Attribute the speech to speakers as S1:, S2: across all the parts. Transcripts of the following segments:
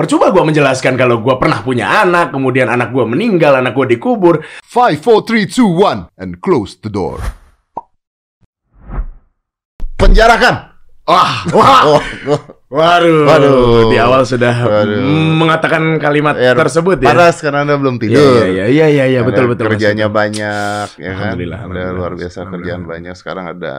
S1: percuma gue menjelaskan kalau gue pernah punya anak, kemudian anak gue meninggal, anak gue dikubur.
S2: Five, four, three, two, one, and close the door. Penjarakan.
S1: Wah,
S2: Wah,
S1: waduh,
S2: Waduh.
S1: di awal sudah
S2: Waduh.
S1: mengatakan kalimat
S2: Ya,
S1: tersebut ya.
S2: Panas karena anda belum
S1: Iya,
S2: tidur.
S1: iya, iya, iya, iya,
S2: Ada
S1: betul, betul.
S2: Kerjanya banyak, ya kan?
S1: Alhamdulillah, alhamdulillah.
S2: luar biasa
S1: Alhamdulillah.
S2: kerjaan banyak. Sekarang ada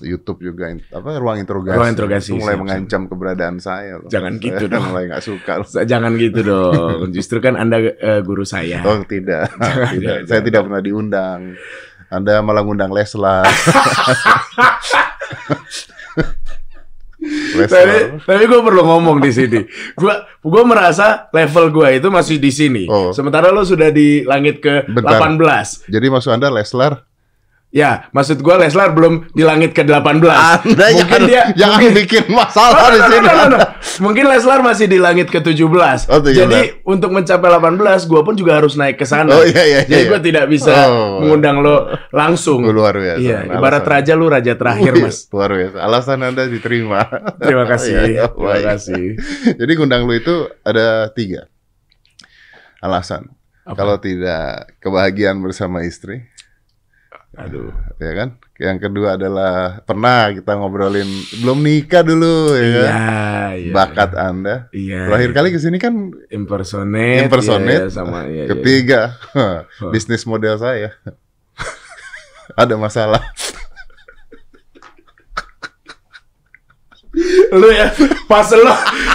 S2: YouTube juga, apa ruang interogasi.
S1: Ruang interogasi,
S2: Itu mulai
S1: siap,
S2: mengancam keberadaan saya. Loh.
S1: Jangan
S2: Saya
S1: gitu dong.
S2: mulai nggak suka. loh.
S1: Jangan gitu dong. Justru kan Anda eh, guru saya.
S2: Oh tidak,
S1: Jangan,
S2: tidak.
S1: jangan,
S2: Saya tidak pernah diundang. Anda malah ngundang Leslar.
S1: Tapi, tapi gue perlu ngomong di sini. Gue gue merasa level gue itu masih di sini.
S2: Oh.
S1: Sementara lo sudah di langit ke
S2: Bentar.
S1: 18.
S2: Jadi maksud Anda Leslar?
S1: Ya, maksud gue Leslar belum di langit ke 18.
S2: Anda
S1: mungkin
S2: jangan,
S1: dia
S2: jangan
S1: mungkin,
S2: bikin
S1: Oh,
S2: masalah di
S1: no, no,
S2: sini.
S1: no, no, no. Mungkin Leslar masih di langit ke 17.
S2: Oh, 17.
S1: Jadi untuk mencapai 18, gue pun juga harus naik ke sana.
S2: Oh, iya, iya,
S1: Jadi
S2: iya.
S1: gue tidak bisa
S2: Oh.
S1: mengundang lo langsung.
S2: Oh, luar biasa.
S1: Iya,
S2: Alasan.
S1: ibarat raja lu raja terakhir,
S2: Wih,
S1: Mas.
S2: Luar biasa. Alasan Anda diterima.
S1: Terima kasih.
S2: Iya, iya,
S1: Terima kasih.
S2: Jadi ngundang lu itu ada tiga alasan.
S1: Apa?
S2: Kalau tidak kebahagiaan bersama istri,
S1: Aduh.
S2: ya kan? Yang kedua adalah pernah kita ngobrolin belum nikah dulu, ya kan?
S1: Iya, iya.
S2: Bakat Anda.
S1: Iya.
S2: Terakhir kali ke sini kan
S1: impersonate,
S2: impersonate.
S1: iya, sama iya, iya.
S2: Ketiga, bisnis model saya. Ada masalah.
S1: lu ya pas lo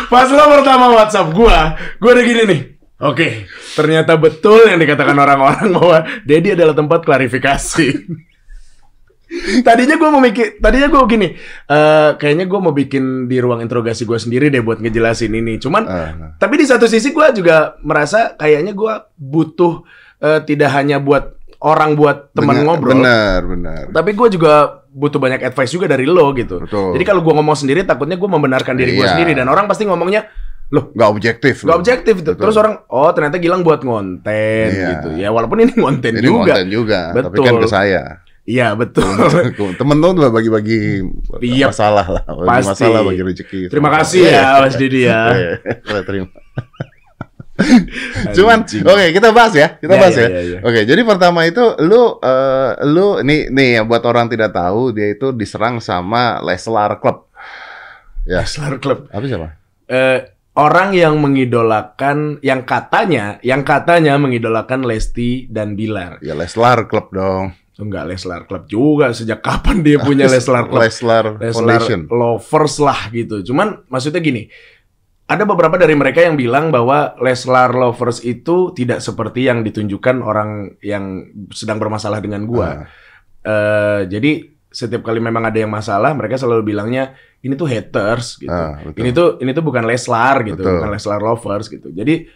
S1: pas lo pertama WhatsApp gua, gua udah gini nih. Oke, ternyata betul yang dikatakan orang-orang bahwa Dedi adalah tempat klarifikasi. tadinya gua mau mikir, tadinya gua gini, eh kayaknya gua mau bikin di ruang interogasi gua sendiri deh buat ngejelasin ini. Cuman
S2: Ah,
S1: Tapi di satu sisi gue juga merasa kayaknya gue butuh eh, tidak hanya buat orang buat teman ngobrol,
S2: Benar, benar.
S1: tapi gue juga butuh banyak advice juga dari lo gitu.
S2: Betul.
S1: Jadi kalau gue ngomong sendiri, takutnya gue membenarkan diri gue
S2: Iya.
S1: sendiri dan orang pasti ngomongnya loh
S2: Nggak objektif.
S1: gak
S2: loh.
S1: objektif itu. Terus orang oh ternyata Gilang buat ngonten
S2: Iya.
S1: gitu. Ya walaupun ini ngonten
S2: Ini
S1: juga.
S2: konten juga, tapi
S1: Betul.
S2: kan ke saya.
S1: Iya betul.
S2: Temen tuh udah bagi-bagi
S1: Iya.
S2: masalah lah, bagi
S1: Pasti.
S2: masalah bagi rezeki.
S1: Terima kasih ya Mas Didi ya.
S2: Iya, saya terima. Cuman, oke kita bahas ya, kita
S1: Ya,
S2: bahas
S1: ya,
S2: ya.
S1: ya, ya.
S2: Oke, jadi pertama itu lu, eh, lu nih nih ya buat orang tidak tahu dia itu diserang sama Leslar Club. Ya,
S1: Wrestler Club.
S2: apa siapa?
S1: eh, orang yang mengidolakan, yang katanya, yang katanya mengidolakan Lesti dan Bilar.
S2: Ya Leslar Club dong.
S1: Enggak Leslar Club juga. Sejak kapan dia punya Leslar Club?
S2: Leslar
S1: Leslar
S2: Foundation.
S1: lovers lah gitu. Cuman maksudnya gini, ada beberapa dari mereka yang bilang bahwa Leslar lovers itu tidak seperti yang ditunjukkan orang yang sedang bermasalah dengan gua.
S2: Ah,
S1: Eh, jadi setiap kali memang ada yang masalah, mereka selalu bilangnya ini tuh haters gitu.
S2: ah, betul.
S1: Ini tuh ini tuh bukan Leslar gitu,
S2: Betul.
S1: bukan Leslar lovers gitu. Jadi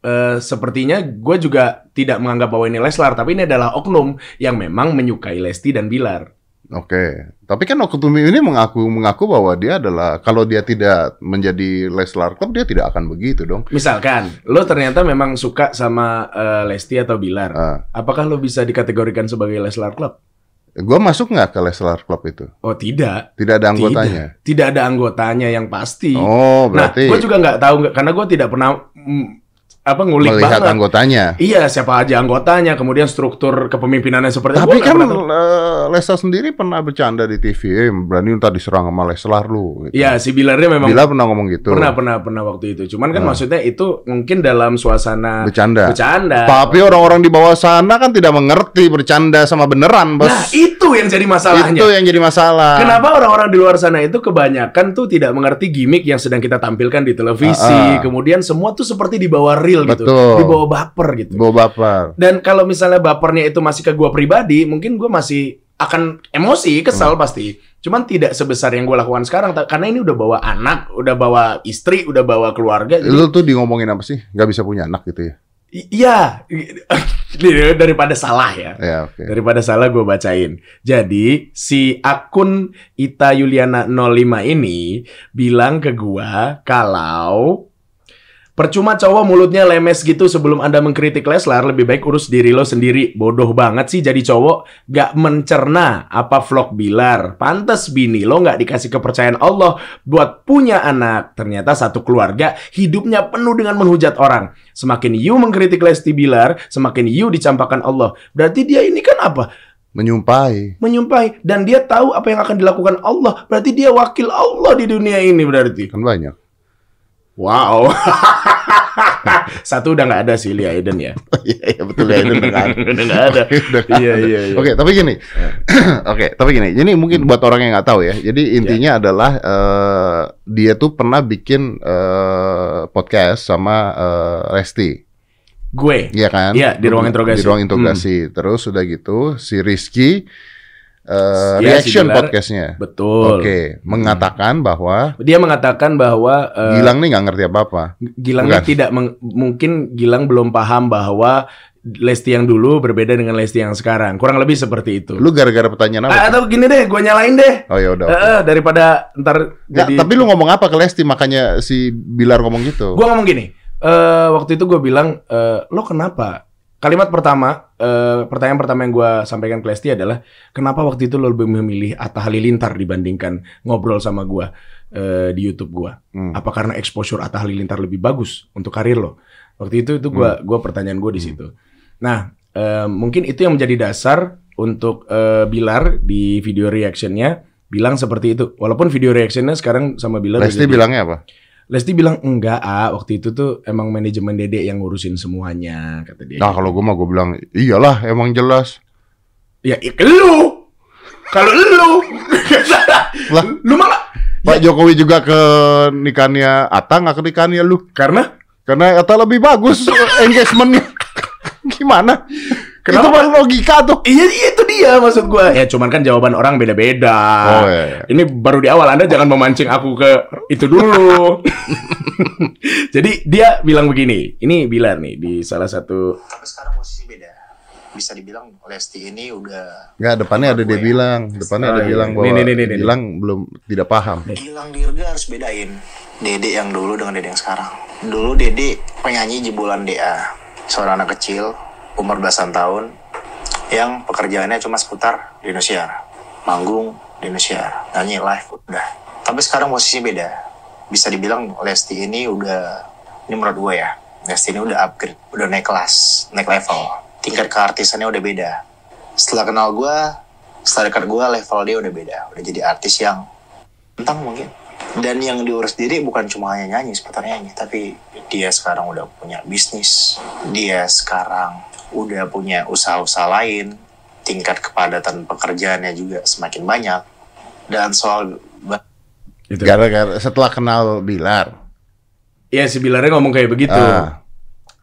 S1: eh, sepertinya gue juga tidak menganggap bahwa ini Leslar, tapi ini adalah oknum yang memang menyukai Lesti dan Bilar.
S2: Oke, tapi kan Okutumi ini mengaku mengaku bahwa dia adalah kalau dia tidak menjadi Leslar Club dia tidak akan begitu dong.
S1: Misalkan lo ternyata memang suka sama eh, Lesti atau Bilar,
S2: Ah,
S1: apakah lo bisa dikategorikan sebagai Leslar Club?
S2: Gua masuk nggak ke Leslar Club itu?
S1: Oh tidak,
S2: Tidak ada anggotanya.
S1: tidak, tidak ada anggotanya yang pasti.
S2: Oh,
S1: nah,
S2: berarti
S1: gue juga nggak tahu nggak karena gue tidak pernah mm, apa ngulik
S2: melihat
S1: banget.
S2: anggotanya.
S1: Iya, siapa aja anggotanya, kemudian struktur kepemimpinannya seperti
S2: Tapi kan eh, Lesa sendiri pernah bercanda di TV, eh, berani ntar diserang sama Leslar lu. Gitu.
S1: Iya, si Bilarnya memang
S2: Bila pernah ngomong gitu.
S1: pernah pernah pernah waktu itu. Cuman kan
S2: Ah.
S1: maksudnya itu mungkin dalam suasana
S2: Bercanda.
S1: bercanda.
S2: Tapi orang-orang di bawah sana kan tidak mengerti bercanda sama beneran, bos.
S1: Nah, itu yang jadi masalahnya.
S2: Itu yang jadi masalah.
S1: Kenapa orang-orang di luar sana itu kebanyakan tuh tidak mengerti gimmick yang sedang kita tampilkan di televisi.
S2: Ah, ah.
S1: Kemudian semua tuh seperti di bawah real gitu.
S2: Betul.
S1: Di bawah baper gitu.
S2: Bawa baper.
S1: Dan kalau misalnya bapernya itu masih ke gua pribadi, mungkin gua masih akan emosi, kesal
S2: Hmm.
S1: pasti. Cuman tidak sebesar yang gua lakukan sekarang karena ini udah bawa anak, udah bawa istri, udah bawa keluarga. Jadi,
S2: Lu tuh di ngomongin apa sih? Gak bisa punya anak gitu ya?
S1: iya, daripada salah ya.
S2: Ya, oke.
S1: Daripada salah gue bacain. Jadi si akun Ita Yuliana 05 ini bilang ke gua kalau Percuma cowok mulutnya lemes gitu sebelum Anda mengkritik Leslar, lebih baik urus diri lo sendiri. Bodoh banget sih jadi cowok gak mencerna apa vlog Bilar. Pantes bini lo gak dikasih kepercayaan Allah buat punya anak. Ternyata satu keluarga hidupnya penuh dengan menghujat orang. Semakin you mengkritik Lesti Bilar, semakin you dicampakkan Allah. Berarti dia ini kan apa?
S2: Menyumpai.
S1: Menyumpai. Dan dia tahu apa yang akan dilakukan Allah. Berarti dia wakil Allah di dunia ini berarti.
S2: Kan banyak.
S1: Wow. Satu udah nggak ada sih Lia Eden ya.
S2: Iya, iya betul ya itu udah nggak ada.
S1: Iya,
S2: ada.
S1: iya, iya.
S2: Oke, tapi gini. Oke, tapi gini. Ini mungkin buat orang yang nggak tahu ya. Jadi intinya adalah eh, dia tuh pernah bikin eh, podcast sama eh, Resti.
S1: Gue.
S2: Iya kan?
S1: Iya, di ruang interogasi.
S2: Di ruang interogasi. Terus udah gitu si Rizky eh,
S1: Iya, si
S2: reaction podcastnya.
S1: Betul.
S2: Oke, mengatakan bahwa
S1: Dia mengatakan bahwa eh,
S2: Gilang nih nggak ngerti apa-apa.
S1: Gilangnya
S2: Bukan.
S1: tidak mungkin Gilang belum paham bahwa Lesti yang dulu berbeda dengan Lesti yang sekarang. Kurang lebih seperti itu.
S2: Lu gara-gara pertanyaan apa?
S1: Ah, atau gini deh, gue nyalain deh.
S2: Oh ya udah.
S1: Eh, daripada ntar
S2: Nggak,
S1: jadi
S2: tapi lu ngomong apa ke Lesti makanya si Bilar ngomong gitu?
S1: Gue ngomong gini, eh waktu itu gue bilang, eh, lo kenapa? Kalimat pertama, eh, pertanyaan pertama yang gue sampaikan ke Lesti adalah, kenapa waktu itu lo lebih memilih Atta Halilintar dibandingkan ngobrol sama gue eh, di YouTube gue?
S2: Hmm.
S1: Apa karena exposure Atta Halilintar lebih bagus untuk karir lo? Waktu itu itu gue gua pertanyaan gue di situ. Nah, eh, mungkin itu yang menjadi dasar untuk eh, Bilar di video reactionnya bilang seperti itu. Walaupun video reactionnya sekarang sama Bilar
S2: Lesti bilangnya apa?
S1: Lesti bilang enggak ah waktu itu tuh emang manajemen Dede yang ngurusin semuanya kata dia.
S2: Nah kalau gue mah gue bilang iyalah emang jelas.
S1: ya ik lu kalau lu
S2: Lah.
S1: lu nggak-
S2: Pak Jokowi juga ke nikahnya Atta nggak ke nikahnya lu?
S1: karena
S2: Karena Atta lebih bagus engagementnya. Gimana?
S1: Kenapa?
S2: Itu mah logika tuh.
S1: iya iya, itu dia maksud gua ya cuman kan jawaban orang beda-beda.
S2: Oh, iya, iya.
S1: Ini baru di awal Anda jangan memancing aku ke itu dulu. Jadi dia bilang begini, ini Bilar nih di salah satu
S3: tapi sekarang posisi beda bisa dibilang Lesti ini udah
S2: Nggak depannya ada dia bilang, depannya
S1: Oh,
S2: ada
S1: iya.
S2: bilang
S1: Nih,
S2: bahwa
S1: nih, nih, nih, nih.
S2: bilang belum tidak paham.
S3: Gilang Dirga harus bedain Dede yang dulu dengan Dede yang sekarang dulu Dede penyanyi jebolan DA seorang anak kecil umur belasan tahun yang pekerjaannya cuma seputar di Indonesia. Manggung di Indonesia nyanyi live udah. Tapi sekarang posisinya beda. Bisa dibilang Lesti ini udah ini menurut gue ya Lesti ini udah upgrade udah naik kelas naik level. Tingkat keartisannya udah beda. Setelah kenal gue setelah dekat gue level dia udah beda. Udah jadi artis yang tentang mungkin. Dan yang diurus diri bukan cuma hanya nyanyi seputar nyanyi tapi dia sekarang udah punya bisnis. Dia sekarang udah punya usaha-usaha lain tingkat kepadatan pekerjaannya juga semakin banyak dan soal
S1: itu.
S2: Gara-gara setelah kenal Bilar.
S1: Ya si Bilarnya ngomong kayak begitu.
S2: Ah.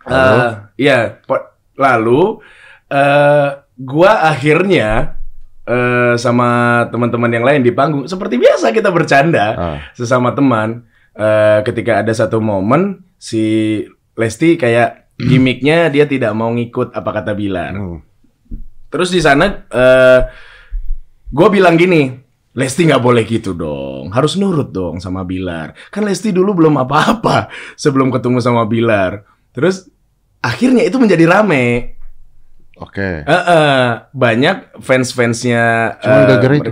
S1: Eh, Iya, lalu eh gua akhirnya eh sama teman-teman yang lain di panggung seperti biasa kita bercanda
S2: Ah.
S1: sesama teman. Eh ketika ada satu momen si Lesti kayak gimmicknya dia tidak mau ngikut apa kata Bilar.
S2: Hmm.
S1: Terus di sana eh gue bilang gini, Lesti nggak boleh gitu dong, harus nurut dong sama Bilar. Kan Lesti dulu belum apa-apa sebelum ketemu sama Bilar. Terus akhirnya itu menjadi rame.
S2: Oke.
S1: Eh, eh, banyak fans-fansnya.
S2: Cuma
S1: eh,
S2: gara-gara itu?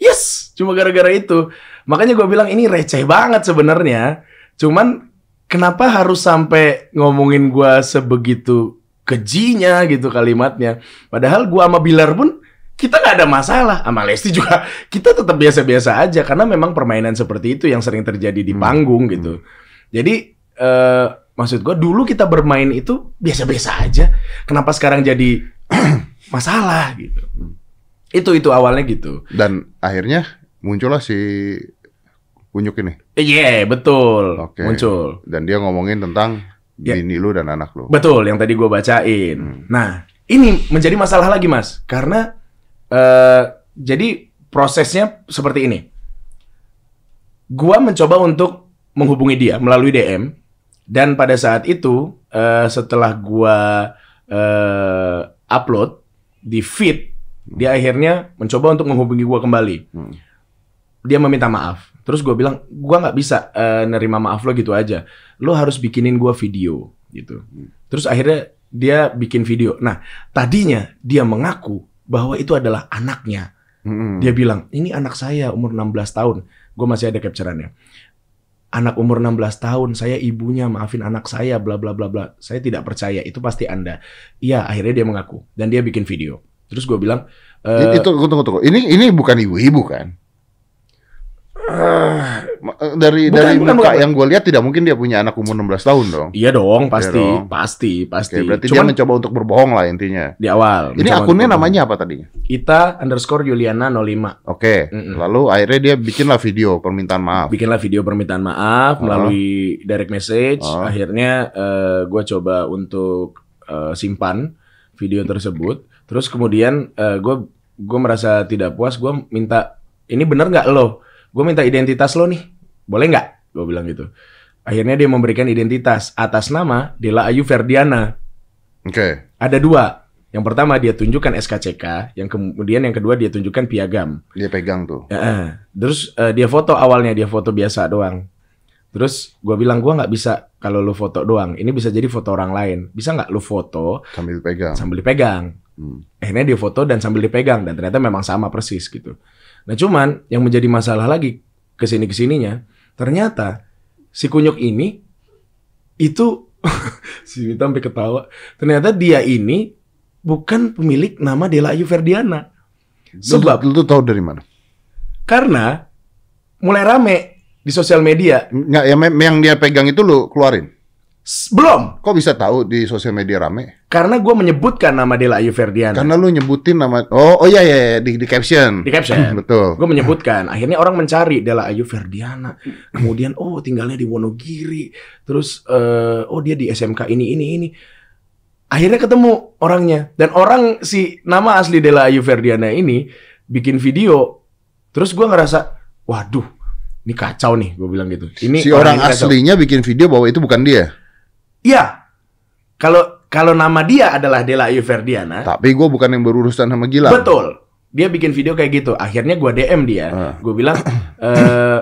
S1: Yes, cuma gara-gara itu. Makanya gue bilang ini receh banget sebenarnya. Cuman kenapa harus sampai ngomongin gua sebegitu kejinya gitu kalimatnya. Padahal gua sama Bilar pun kita nggak ada masalah. Sama Lesti juga kita tetap biasa-biasa aja karena memang permainan seperti itu yang sering terjadi di
S2: Hmm.
S1: panggung gitu. Jadi eh, maksud gua dulu kita bermain itu biasa-biasa aja. Kenapa sekarang jadi masalah gitu? Itu itu awalnya gitu.
S2: Dan akhirnya muncullah si Kunyuk ini.
S1: Iya betul
S2: Oke.
S1: muncul.
S2: Dan dia ngomongin tentang
S1: Ya.
S2: bini lu dan anak lu.
S1: Betul, yang tadi gue bacain.
S2: Hmm.
S1: Nah, ini menjadi masalah lagi, Mas, karena eh, jadi prosesnya seperti ini. Gua mencoba untuk menghubungi dia melalui DM, dan pada saat itu eh, setelah gua eh, upload di feed, dia akhirnya mencoba untuk menghubungi gua kembali.
S2: Hmm.
S1: Dia meminta maaf. Terus gue bilang, gue nggak bisa eh, nerima maaf lo gitu aja. Lo harus bikinin gue video gitu. Terus akhirnya dia bikin video. Nah, tadinya dia mengaku bahwa itu adalah anaknya. Dia bilang, ini anak saya umur 16 tahun. Gue masih ada capturannya. Anak umur 16 tahun, saya ibunya, maafin anak saya, bla bla bla bla. Saya tidak percaya, itu pasti Anda. Iya, akhirnya dia mengaku. Dan dia bikin video. Terus gue bilang, eh,
S2: itu tunggu, tunggu. Ini ini bukan ibu-ibu kan? Eh, Dari
S1: Bukan,
S2: dari
S1: bukan,
S2: muka
S1: bukan.
S2: yang gue lihat tidak mungkin dia punya anak umur 16 tahun dong.
S1: iya dong, pasti,
S2: dong.
S1: pasti, pasti.
S2: Oke, berarti
S1: Cuman
S2: dia mencoba untuk berbohong lah intinya.
S1: di awal.
S2: Ini akunnya namanya apa tadinya?
S1: Ita underscore Yuliana 05.
S2: Oke,
S1: Mm-mm.
S2: lalu akhirnya dia bikinlah video permintaan maaf.
S1: Bikinlah video permintaan maaf
S2: Oh.
S1: melalui direct message.
S2: Oh.
S1: Akhirnya gue coba untuk eh, simpan video tersebut. Terus kemudian gue gue merasa tidak puas. Gue minta ini bener nggak lo? Gue minta identitas lo nih. Boleh nggak? Gue bilang gitu. Akhirnya dia memberikan identitas atas nama Dela Ayu Ferdiana.
S2: Oke,
S1: Ada dua. Yang pertama dia tunjukkan SKCK, yang kemudian yang kedua dia tunjukkan piagam.
S2: dia pegang tuh.
S1: Ya, terus eh, dia foto awalnya dia foto biasa doang. Terus gue bilang gua nggak bisa kalau lu foto doang. Ini bisa jadi foto orang lain. Bisa nggak lu foto
S2: sambil pegang.
S1: sambil dipegang?
S2: Hmm.
S1: Akhirnya dia foto dan sambil dipegang dan ternyata memang sama persis gitu. Nah cuman yang menjadi masalah lagi ke sini ke sininya ternyata si kunyuk ini itu si Wita sampai ketawa. Ternyata dia ini bukan pemilik nama Dela Ayu Ferdiana. Sebab
S2: lu, lu tuh tahu dari mana?
S1: karena mulai rame di sosial media.
S2: Nggak, yang, yang dia pegang itu lu keluarin.
S1: Belum,
S2: Kok bisa tahu di sosial media rame?
S1: karena gue menyebutkan nama Dela Ayu Ferdiana
S2: Karena lu nyebutin nama Oh, oh iya iya iya, di, di caption.
S1: di caption.
S2: Betul.
S1: Gue menyebutkan, akhirnya orang mencari Dela Ayu Ferdiana. Kemudian, oh tinggalnya di Wonogiri. Terus, eh, oh dia di SMK ini ini ini. Akhirnya ketemu orangnya dan orang si nama asli Dela Ayu Ferdiana ini bikin video. Terus gue ngerasa, waduh, ini kacau nih, gue bilang gitu. Ini
S2: si orang
S1: kacau.
S2: aslinya bikin video bahwa itu bukan dia.
S1: Iya. Kalau kalau nama dia adalah Dela Ayu Ferdiana,
S2: Tapi gue bukan yang berurusan sama Gilang.
S1: betul. Dia bikin video kayak gitu. Akhirnya gua DM dia.
S2: Ah.
S1: Gue bilang, eh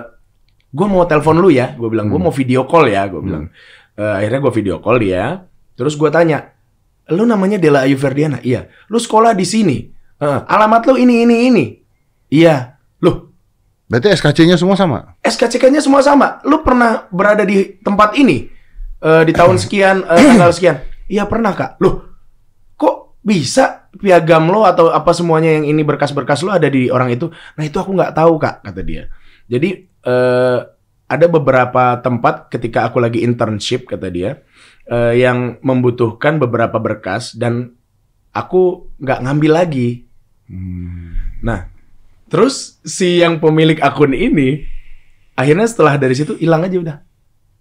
S1: gue mau telepon lu ya. Gue bilang, gue
S2: Hmm.
S1: mau video call ya. Gue bilang. Eh, akhirnya gue video call dia. Terus gua tanya, lu namanya Dela Ayu Ferdiana? Iya. Lu sekolah di sini. "Eh, alamat lu ini ini ini. Iya. Loh,
S2: Berarti SKC-nya semua sama.
S1: SKCK-nya semua sama. Lu pernah berada di tempat ini Eh, di tahun sekian, eh, tanggal sekian? Iya pernah kak. Loh, kok bisa piagam lo atau apa semuanya yang ini berkas-berkas lo ada di orang itu? Nah itu aku nggak tahu kak, kata dia. Jadi eh, ada beberapa tempat ketika aku lagi internship, kata dia, eh, yang membutuhkan beberapa berkas dan aku nggak ngambil lagi. Nah, terus si yang pemilik akun ini akhirnya setelah dari situ hilang aja udah.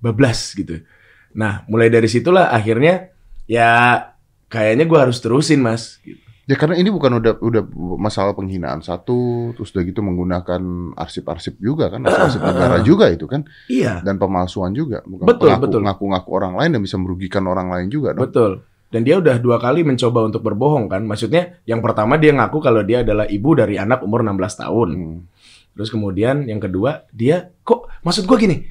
S1: Bablas gitu. Nah, mulai dari situlah akhirnya ya kayaknya gua harus terusin, Mas. Gitu.
S2: Ya karena ini bukan udah udah masalah penghinaan satu, terus udah gitu menggunakan arsip-arsip juga kan, arsip negara juga itu kan,
S1: Iya,
S2: dan pemalsuan juga, bukan
S1: Betul,
S2: pengaku-
S1: betul.
S2: ngaku-ngaku orang lain dan bisa merugikan orang lain juga dong.
S1: betul. Dan dia udah dua kali mencoba untuk berbohong kan. Maksudnya yang pertama dia ngaku kalau dia adalah ibu dari anak umur 16 tahun.
S2: Hmm.
S1: Terus kemudian yang kedua, dia kok maksud gua gini.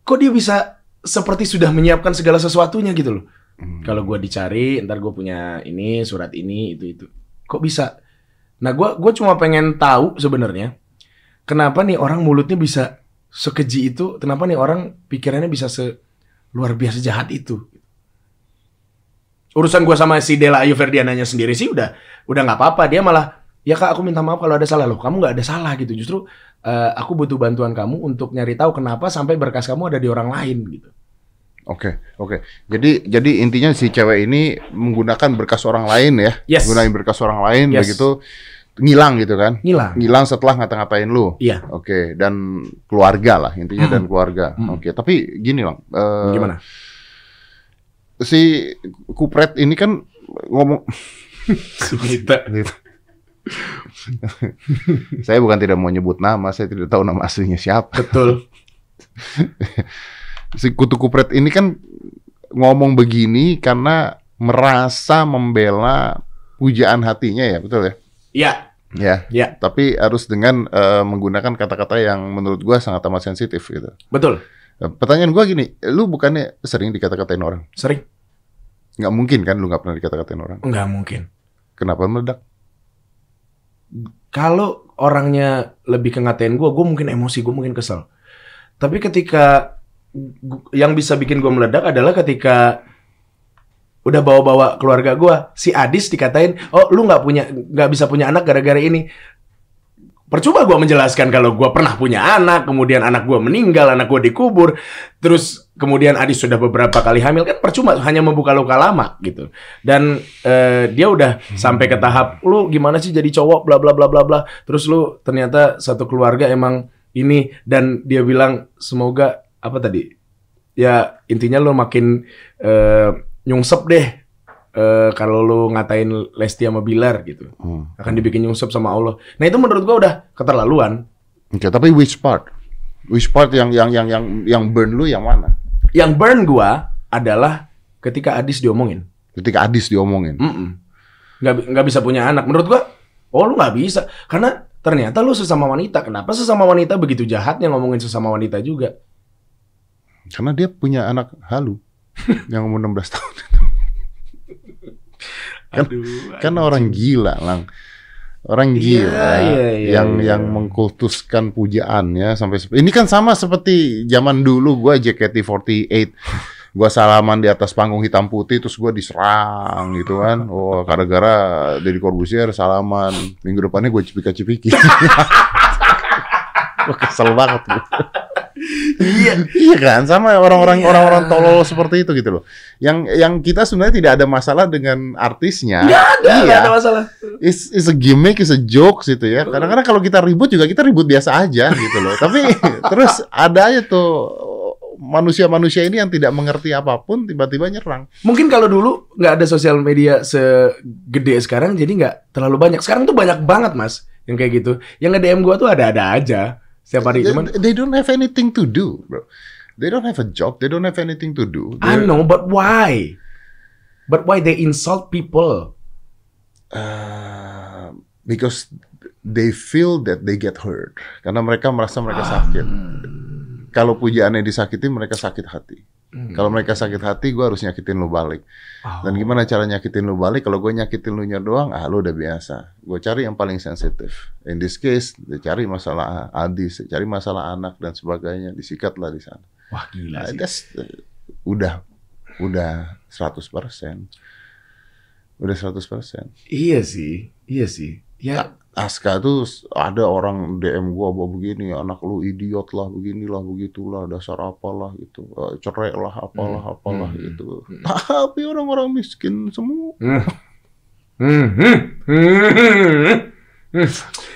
S1: Kok dia bisa seperti sudah menyiapkan segala sesuatunya gitu loh.
S2: Hmm.
S1: Kalau gua dicari, ntar gue punya ini, surat ini, itu itu. Kok bisa? Nah, gua gua cuma pengen tahu sebenarnya kenapa nih orang mulutnya bisa sekeji itu? Kenapa nih orang pikirannya bisa se luar biasa jahat itu? Urusan gua sama si Dela Ayu Ferdiananya sendiri sih udah udah nggak apa-apa. Dia malah ya kak aku minta maaf kalau ada salah loh. Kamu nggak ada salah gitu. Justru eh, aku butuh bantuan kamu untuk nyari tahu kenapa sampai berkas kamu ada di orang lain gitu.
S2: Oke, oke. Jadi jadi intinya si cewek ini menggunakan berkas orang lain ya,
S1: Yes.
S2: menggunakan berkas orang lain
S1: Yes.
S2: begitu ngilang gitu kan.
S1: Ngilang.
S2: Ngilang setelah ngata-ngatain lu.
S1: Iya.
S2: Oke, dan keluarga lah intinya
S1: Hmm.
S2: dan keluarga.
S1: Hmm.
S2: Oke, tapi gini Bang. eh,
S1: Gimana?
S2: Si Kupret ini kan ngomong
S1: Sumita.
S2: saya bukan tidak mau nyebut nama, saya tidak tahu nama aslinya siapa.
S1: Betul.
S2: Si Kutu Kupret ini kan ngomong begini karena merasa membela pujaan hatinya ya, betul ya?
S1: Iya.
S2: ya.
S1: Ya,
S2: Tapi harus dengan eh, menggunakan kata-kata yang menurut gua sangat amat sensitif gitu.
S1: betul.
S2: Eh, Pertanyaan gua gini, lu bukannya sering dikata-katain orang?
S1: Sering.
S2: Nggak mungkin kan lu nggak pernah dikata-katain orang?
S1: Nggak mungkin.
S2: Kenapa meledak?
S1: Kalau orangnya lebih ke ngatain gue, gue mungkin emosi, gue mungkin kesel. Tapi ketika yang bisa bikin gue meledak adalah ketika udah bawa-bawa keluarga gue, si Adis dikatain, oh lu nggak punya, nggak bisa punya anak gara-gara ini. Percuma gue menjelaskan kalau gue pernah punya anak, kemudian anak gue meninggal, anak gue dikubur, terus kemudian Adis sudah beberapa kali hamil kan percuma hanya membuka luka lama gitu. Dan eh, dia udah sampai ke tahap lu gimana sih jadi cowok bla bla bla bla bla. Terus lu ternyata satu keluarga emang ini dan dia bilang semoga apa tadi? Ya intinya lu makin eh, nyungsep deh eh, kalau lu ngatain Lesti sama Bilar gitu.
S2: Hmm.
S1: Akan dibikin nyungsep sama Allah. Nah itu menurut gua udah keterlaluan.
S2: Oke, tapi which part? Which part yang yang yang yang yang burn lu yang mana?
S1: Yang burn gua adalah ketika Adis diomongin.
S2: Ketika Adis diomongin.
S1: Mm-mm. Nggak, bi- nggak bisa punya anak. Menurut gua, oh lu nggak bisa. Karena ternyata lu sesama wanita. Kenapa sesama wanita begitu jahatnya ngomongin sesama wanita juga?
S2: Karena dia punya anak halu yang umur 16 tahun. Kan-
S1: Aduh,
S2: Kan orang gila, Lang. Orang
S1: Iya,
S2: gila
S1: iya, iya,
S2: yang
S1: iya.
S2: yang mengkultuskan pujaannya sampai ini kan sama seperti zaman dulu gua JKT48 gua salaman di atas panggung hitam putih terus gua diserang gitu kan. Oh, gara-gara Deddy Corbuzier salaman. Minggu depannya gue cipika-cipiki. Kesel banget gua.
S1: Iya.
S2: Iya kan, sama orang-orang
S1: Iya.
S2: orang-orang tolol seperti itu gitu loh. Yang yang kita sebenarnya tidak ada masalah dengan artisnya.
S1: Nggak ada,
S2: Iya.
S1: nggak ada masalah.
S2: It's, it's a gimmick, it's a joke gitu ya. Kadang-kadang kalau kita ribut juga kita ribut biasa aja gitu loh. Tapi terus ada aja tuh manusia-manusia ini yang tidak mengerti apa pun tiba-tiba nyerang.
S1: Mungkin kalau dulu nggak ada sosial media segede sekarang, jadi nggak terlalu banyak. Sekarang tuh banyak banget, Mas, yang kayak gitu. Yang nge-DM gua tuh ada-ada aja. Setiap hari.
S2: They,
S1: Cuman,
S2: they don't have anything to do, bro. They don't have a job, they don't have anything to do.
S1: I
S2: They're-
S1: know, but why? But why they insult people?
S2: Uh, because they feel that they get hurt karena mereka merasa mereka sakit. Kalau pujaannya disakiti mereka sakit hati.
S1: Hmm.
S2: Kalau mereka sakit hati, gue harus nyakitin lu balik.
S1: Oh.
S2: Dan gimana cara nyakitin lu balik? Kalau gue nyakitin lu nya doang, ah lu udah biasa. Gue cari yang paling sensitif. In this case, dia cari masalah adis, cari masalah anak dan sebagainya, disikatlah di sana.
S1: Wah gila
S2: Nah,
S1: sih.
S2: that's, uh, udah udah 100%. Udah 100%.
S1: Iya sih, iya sih. Ya,
S2: Aska tuh ada orang DM gua bahwa begini anak lu idiot lah beginilah begitulah dasar apalah gitu Eh, cerai lah apalah
S1: Hmm,
S2: apalah
S1: hmm,
S2: gitu
S1: hmm.
S2: tapi orang-orang miskin semua
S1: Hmm. Hmm, hmm, hmm, hmm.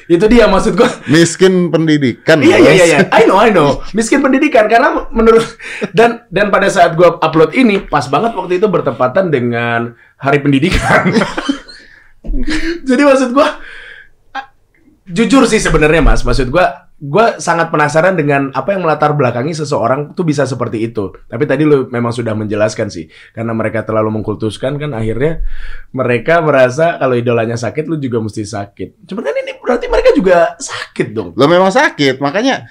S1: Itu dia maksud gua.
S2: miskin pendidikan
S1: Iya iya iya iya. I know I know. Miskin pendidikan karena menurut dan dan pada saat gua upload ini pas banget waktu itu bertepatan dengan Hari Pendidikan. Jadi maksud gua jujur sih sebenarnya Mas, maksud gua gua sangat penasaran dengan apa yang melatar belakangi seseorang tuh bisa seperti itu. Tapi tadi lu memang sudah menjelaskan sih, karena mereka terlalu mengkultuskan kan akhirnya mereka merasa kalau idolanya sakit lu juga mesti sakit. Cuman kan ini berarti mereka juga sakit dong.
S2: lo memang sakit makanya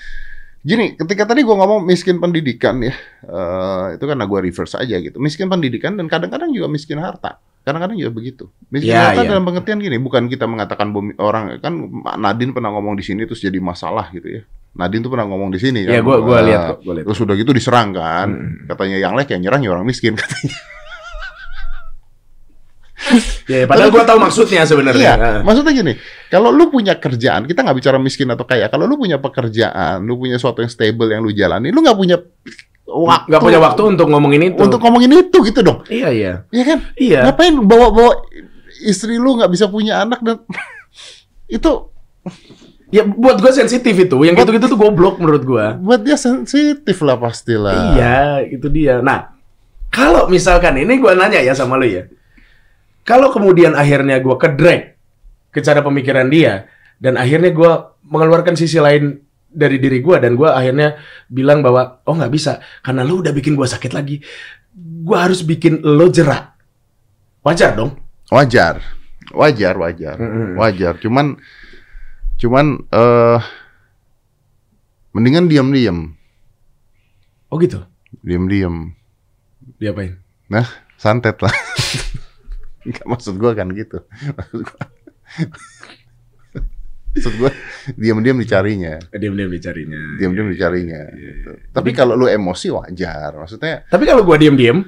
S2: gini ketika tadi gua ngomong miskin pendidikan ya eh, itu karena gua reverse aja gitu miskin pendidikan dan kadang-kadang juga miskin harta kadang-kadang juga begitu miskin
S1: Ya,
S2: harta
S1: ya.
S2: dalam pengertian gini bukan kita mengatakan bom- orang kan Nadine pernah ngomong di sini terus jadi masalah gitu ya Nadine tuh pernah ngomong di sini
S1: Iya,
S2: kan
S1: gua gua
S2: Eh,
S1: lihat kok, gua lihat.
S2: terus udah gitu diserang kan
S1: Hmm.
S2: katanya yang like yang nyerang ya orang miskin katanya
S1: Ya, padahal gua tahu maksudnya sebenarnya.
S2: Iya,
S1: Ah.
S2: maksudnya gini, kalau lu punya kerjaan, kita nggak bicara miskin atau kaya. Kalau lu punya pekerjaan, lu punya sesuatu yang stable yang lu jalani, lu nggak punya waktu,
S1: Nggak punya waktu untuk ngomongin itu.
S2: untuk ngomongin itu gitu dong.
S1: Iya, iya.
S2: Iya kan?
S1: Iya.
S2: Ngapain bawa-bawa istri lu nggak bisa punya anak dan itu
S1: Ya buat gua sensitif itu. Yang gitu-gitu tuh goblok menurut gua.
S2: buat dia sensitif lah pastilah.
S1: Iya, itu dia. Nah, kalau misalkan ini gua nanya ya sama lu ya. Kalau kemudian akhirnya gua ke drag ke cara pemikiran dia dan akhirnya gua mengeluarkan sisi lain dari diri gua dan gua akhirnya bilang bahwa oh nggak bisa karena lu udah bikin gua sakit lagi. Gua harus bikin lo jerak. Wajar dong.
S2: Wajar, wajar, wajar,
S1: Mm-mm.
S2: wajar. Cuman Cuman eh mendingan diam-diam,
S1: Oh gitu.
S2: diam-diam.
S1: Diapain?
S2: Nah, santet lah. Enggak maksud gua kan gitu. Maksud gua Maksud gua diam-diam dicarinya.
S1: Diam-diam dicarinya.
S2: Diam-diam dicarinya. gitu. Tapi kalau lu emosi wajar. Maksudnya
S1: Tapi kalau gua diem-diem,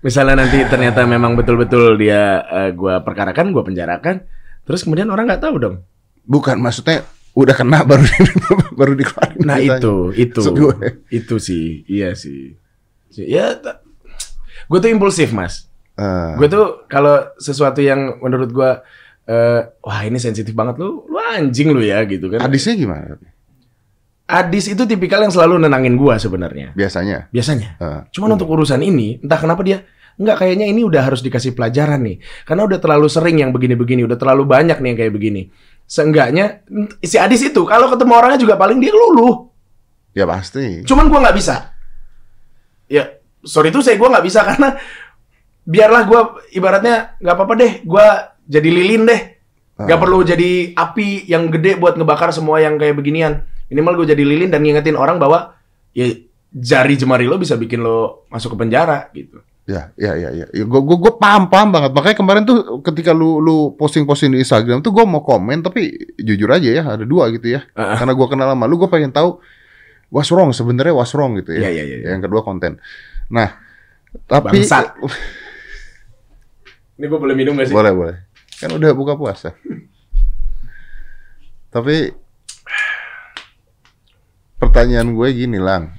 S1: misalnya nanti ternyata memang betul-betul dia eh, gua perkarakan, gua penjarakan, terus kemudian orang nggak tahu dong.
S2: bukan maksudnya udah kena baru baru dikeluarin.
S1: Nah
S2: ceritanya.
S1: itu, itu,
S2: gue.
S1: itu sih, iya sih. Ya, gue tuh impulsif mas.
S2: Eh,
S1: Gue tuh kalau sesuatu yang menurut gue, eh, wah ini sensitif banget lu, lu anjing lu ya gitu kan.
S2: hadisnya gimana?
S1: Adis itu tipikal yang selalu nenangin gua sebenarnya.
S2: Biasanya.
S1: Biasanya.
S2: Eh,
S1: Cuman untuk urusan ini, entah kenapa dia Enggak, kayaknya ini udah harus dikasih pelajaran nih. Karena udah terlalu sering yang begini-begini, udah terlalu banyak nih yang kayak begini. Seenggaknya, si Adis itu, kalau ketemu orangnya juga paling dia luluh.
S2: ya pasti.
S1: Cuman gua nggak bisa. Ya, sorry tuh saya gua nggak bisa karena biarlah gua ibaratnya nggak apa-apa deh, gua jadi lilin deh. Nggak
S2: Ah.
S1: perlu jadi api yang gede buat ngebakar semua yang kayak beginian. Minimal gue jadi lilin dan ngingetin orang bahwa ya jari jemari lo bisa bikin lo masuk ke penjara gitu.
S2: Ya, ya, ya, ya. Gue gue gue paham paham banget. Makanya kemarin tuh ketika lu lu posting posting di Instagram tuh gue mau komen tapi jujur aja ya ada dua gitu ya.
S1: Ah.
S2: Karena gue kenal sama lu, gue pengen tahu what's wrong sebenarnya what's wrong gitu ya.
S1: Iya, iya, iya.
S2: Yang kedua konten. Nah, tapi
S1: Bangsat. Ini gue boleh minum gak sih?
S2: boleh boleh. Kan udah buka puasa. tapi pertanyaan gue gini lang,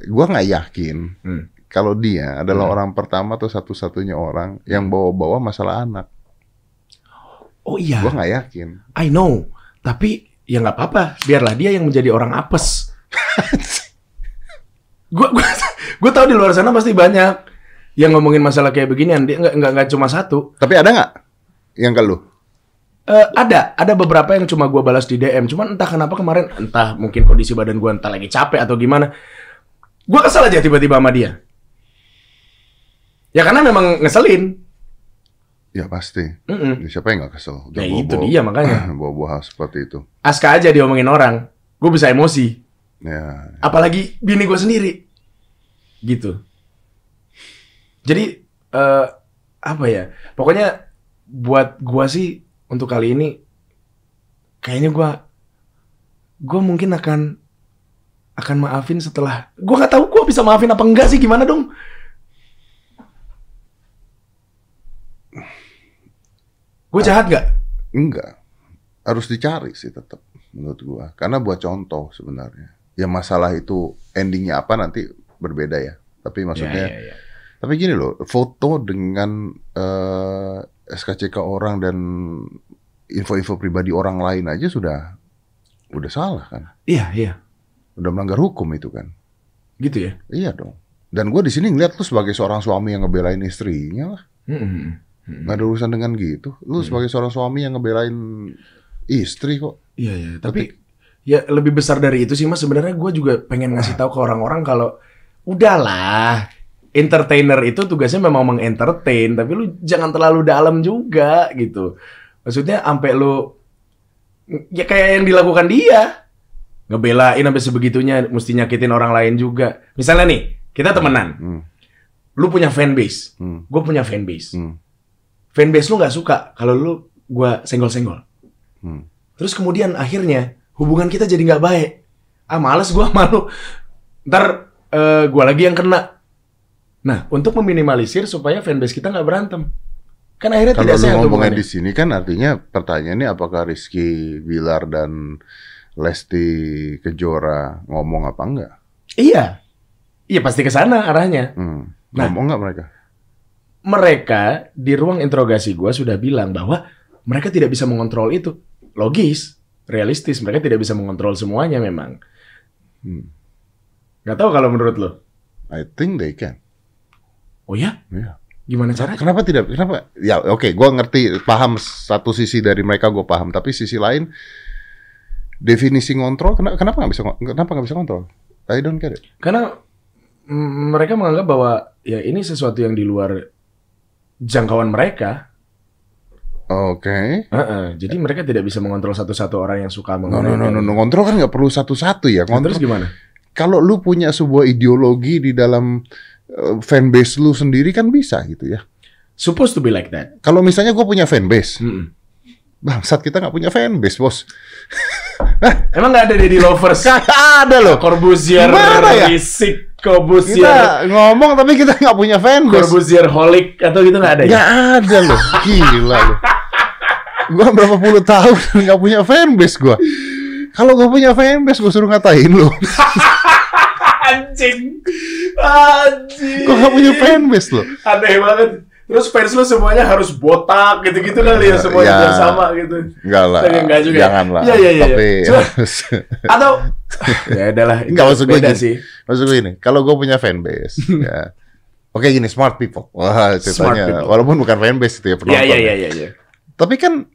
S2: gue nggak yakin
S1: Hmm.
S2: kalau dia adalah
S1: Hmm.
S2: orang pertama atau satu-satunya orang yang bawa-bawa masalah anak.
S1: Oh iya,
S2: Gue nggak yakin.
S1: I know. Tapi ya nggak apa-apa. Biarlah dia yang menjadi orang apes. Gue gue gue tahu di luar sana pasti banyak yang ngomongin masalah kayak beginian. Dia nggak nggak nggak cuma satu.
S2: Tapi ada nggak yang ke lu?
S1: Eh, ada, ada beberapa yang cuma gue balas di DM. Cuman entah kenapa kemarin, entah mungkin kondisi badan gue entah lagi capek atau gimana. Gue kesel aja tiba-tiba sama dia. Ya karena memang ngeselin.
S2: Ya pasti.
S1: Mm-mm.
S2: Ya, siapa yang nggak kesel? Udah
S1: Ya itu
S2: bawa-bawa-
S1: dia makanya.
S2: Bawa-bawa hal seperti itu.
S1: Aska aja diomongin orang, gue bisa emosi.
S2: Ya,
S1: Apalagi bini gue sendiri. Gitu. Jadi, eh apa ya? Pokoknya buat gue sih untuk kali ini, kayaknya gue, gue mungkin akan akan maafin setelah gue nggak tahu gue bisa maafin apa enggak sih gimana dong gue jahat nggak
S2: enggak. Harus dicari sih tetap menurut gua. Karena buat contoh sebenarnya. Ya masalah itu endingnya apa nanti berbeda ya. Tapi maksudnya
S1: Ya, ya, ya.
S2: Tapi gini loh, foto dengan eh, SKCK orang dan info-info pribadi orang lain aja sudah udah salah kan,
S1: iya iya
S2: udah melanggar hukum itu kan.
S1: gitu ya
S2: Iya dong. Dan gue di sini ngeliat lu sebagai seorang suami yang ngebelain istrinya lah,
S1: Mm-mm.
S2: nggak ada urusan dengan gitu. Lu sebagai seorang suami yang ngebelain istri kok.
S1: Iya iya, tapi ya lebih besar dari itu sih mas. Sebenarnya gue juga pengen ngasih tahu ke orang-orang kalau udahlah, entertainer itu tugasnya memang mengentertain, tapi lu jangan terlalu dalam juga gitu. Maksudnya sampai lu ya kayak yang dilakukan dia ngebelain sampai sebegitunya, mesti nyakitin orang lain juga. Misalnya nih, kita temenan,
S2: Hmm,
S1: lu punya fanbase,
S2: hmm,
S1: gue punya fanbase.
S2: hmm,
S1: Fanbase lu nggak suka kalau lu gua senggol-senggol.
S2: hmm.
S1: Terus kemudian akhirnya hubungan kita jadi nggak baik. Ah males gua malu. Ntar eh, gua lagi yang kena. Nah untuk meminimalisir supaya fanbase kita nggak berantem. Kan akhirnya
S2: Kalau
S1: tidak sehat
S2: ngomongnya di sini kan artinya pertanyaannya apakah Rizky Bilar dan Lesti Kejora ngomong apa enggak?
S1: Iya. Iya pasti ke sana arahnya.
S2: Hmm.
S1: Nah.
S2: Ngomong nggak mereka?
S1: Mereka di ruang interogasi gua sudah bilang bahwa mereka tidak bisa mengontrol itu. Logis, realistis. Mereka tidak bisa mengontrol semuanya memang.
S2: Hmm.
S1: Gak tahu kalau menurut lo.
S2: I think they can.
S1: Oh ya?
S2: Iya.
S1: Gimana caranya?
S2: Kenapa tidak? Kenapa? Ya oke, gua ngerti, paham satu sisi dari mereka, gue paham. Tapi sisi lain, definisi ngontrol, kenapa kenapa nggak bisa kenapa nggak bisa kontrol? I don't get it.
S1: Karena mereka menganggap bahwa ya ini sesuatu yang di luar jangkauan mereka.
S2: Oke.
S1: Heeh, jadi mereka tidak bisa mengontrol satu-satu orang yang suka
S2: No,
S1: mengontrol.
S2: no, no, no, no. Kontrol kan nggak perlu satu-satu ya.
S1: Nah, terus
S2: Kontrol.
S1: gimana?
S2: Kalau lu punya sebuah ideologi di dalam fanbase lu sendiri kan bisa gitu ya.
S1: Supposed to be like that.
S2: Kalau misalnya gue punya fanbase,
S1: Mm-mm.
S2: bangsat kita nggak punya fanbase bos.
S1: Emang nggak ada Daddy Lovers?
S2: Gak ada loh.
S1: Corbusier,
S2: Gimana ya?
S1: Risik, Corbusier,
S2: Kita ngomong tapi kita nggak punya fanbase.
S1: Corbusier Holic atau gitu nggak ada ya?
S2: Nggak ada loh. Gila loh. Gua berapa puluh tahun nggak punya fanbase gua. Kalau gue punya fanbase, gue suruh ngatain lu.
S1: Anjing, anjing.
S2: Gue nggak punya fanbase loh.
S1: Aneh banget. Terus fans lu semuanya harus botak gitu-gitu kali ya semuanya
S2: Ya.
S1: sama gitu.
S2: Enggak lah.
S1: Tapi enggak juga ya?
S2: Jangan lah.
S1: Iya, iya, iya,
S2: Tapi
S1: iya. Cuma-
S2: harus.
S1: Atau ya udahlah.
S2: Enggak maksud gue gini.
S1: sih.
S2: Maksud gue ini, kalau gue punya fanbase, ya. Oke gini, smart people. Wah, ceritanya.
S1: people.
S2: Walaupun bukan fanbase itu ya penonton.
S1: Iya iya
S2: ya.
S1: iya iya iya.
S2: Tapi kan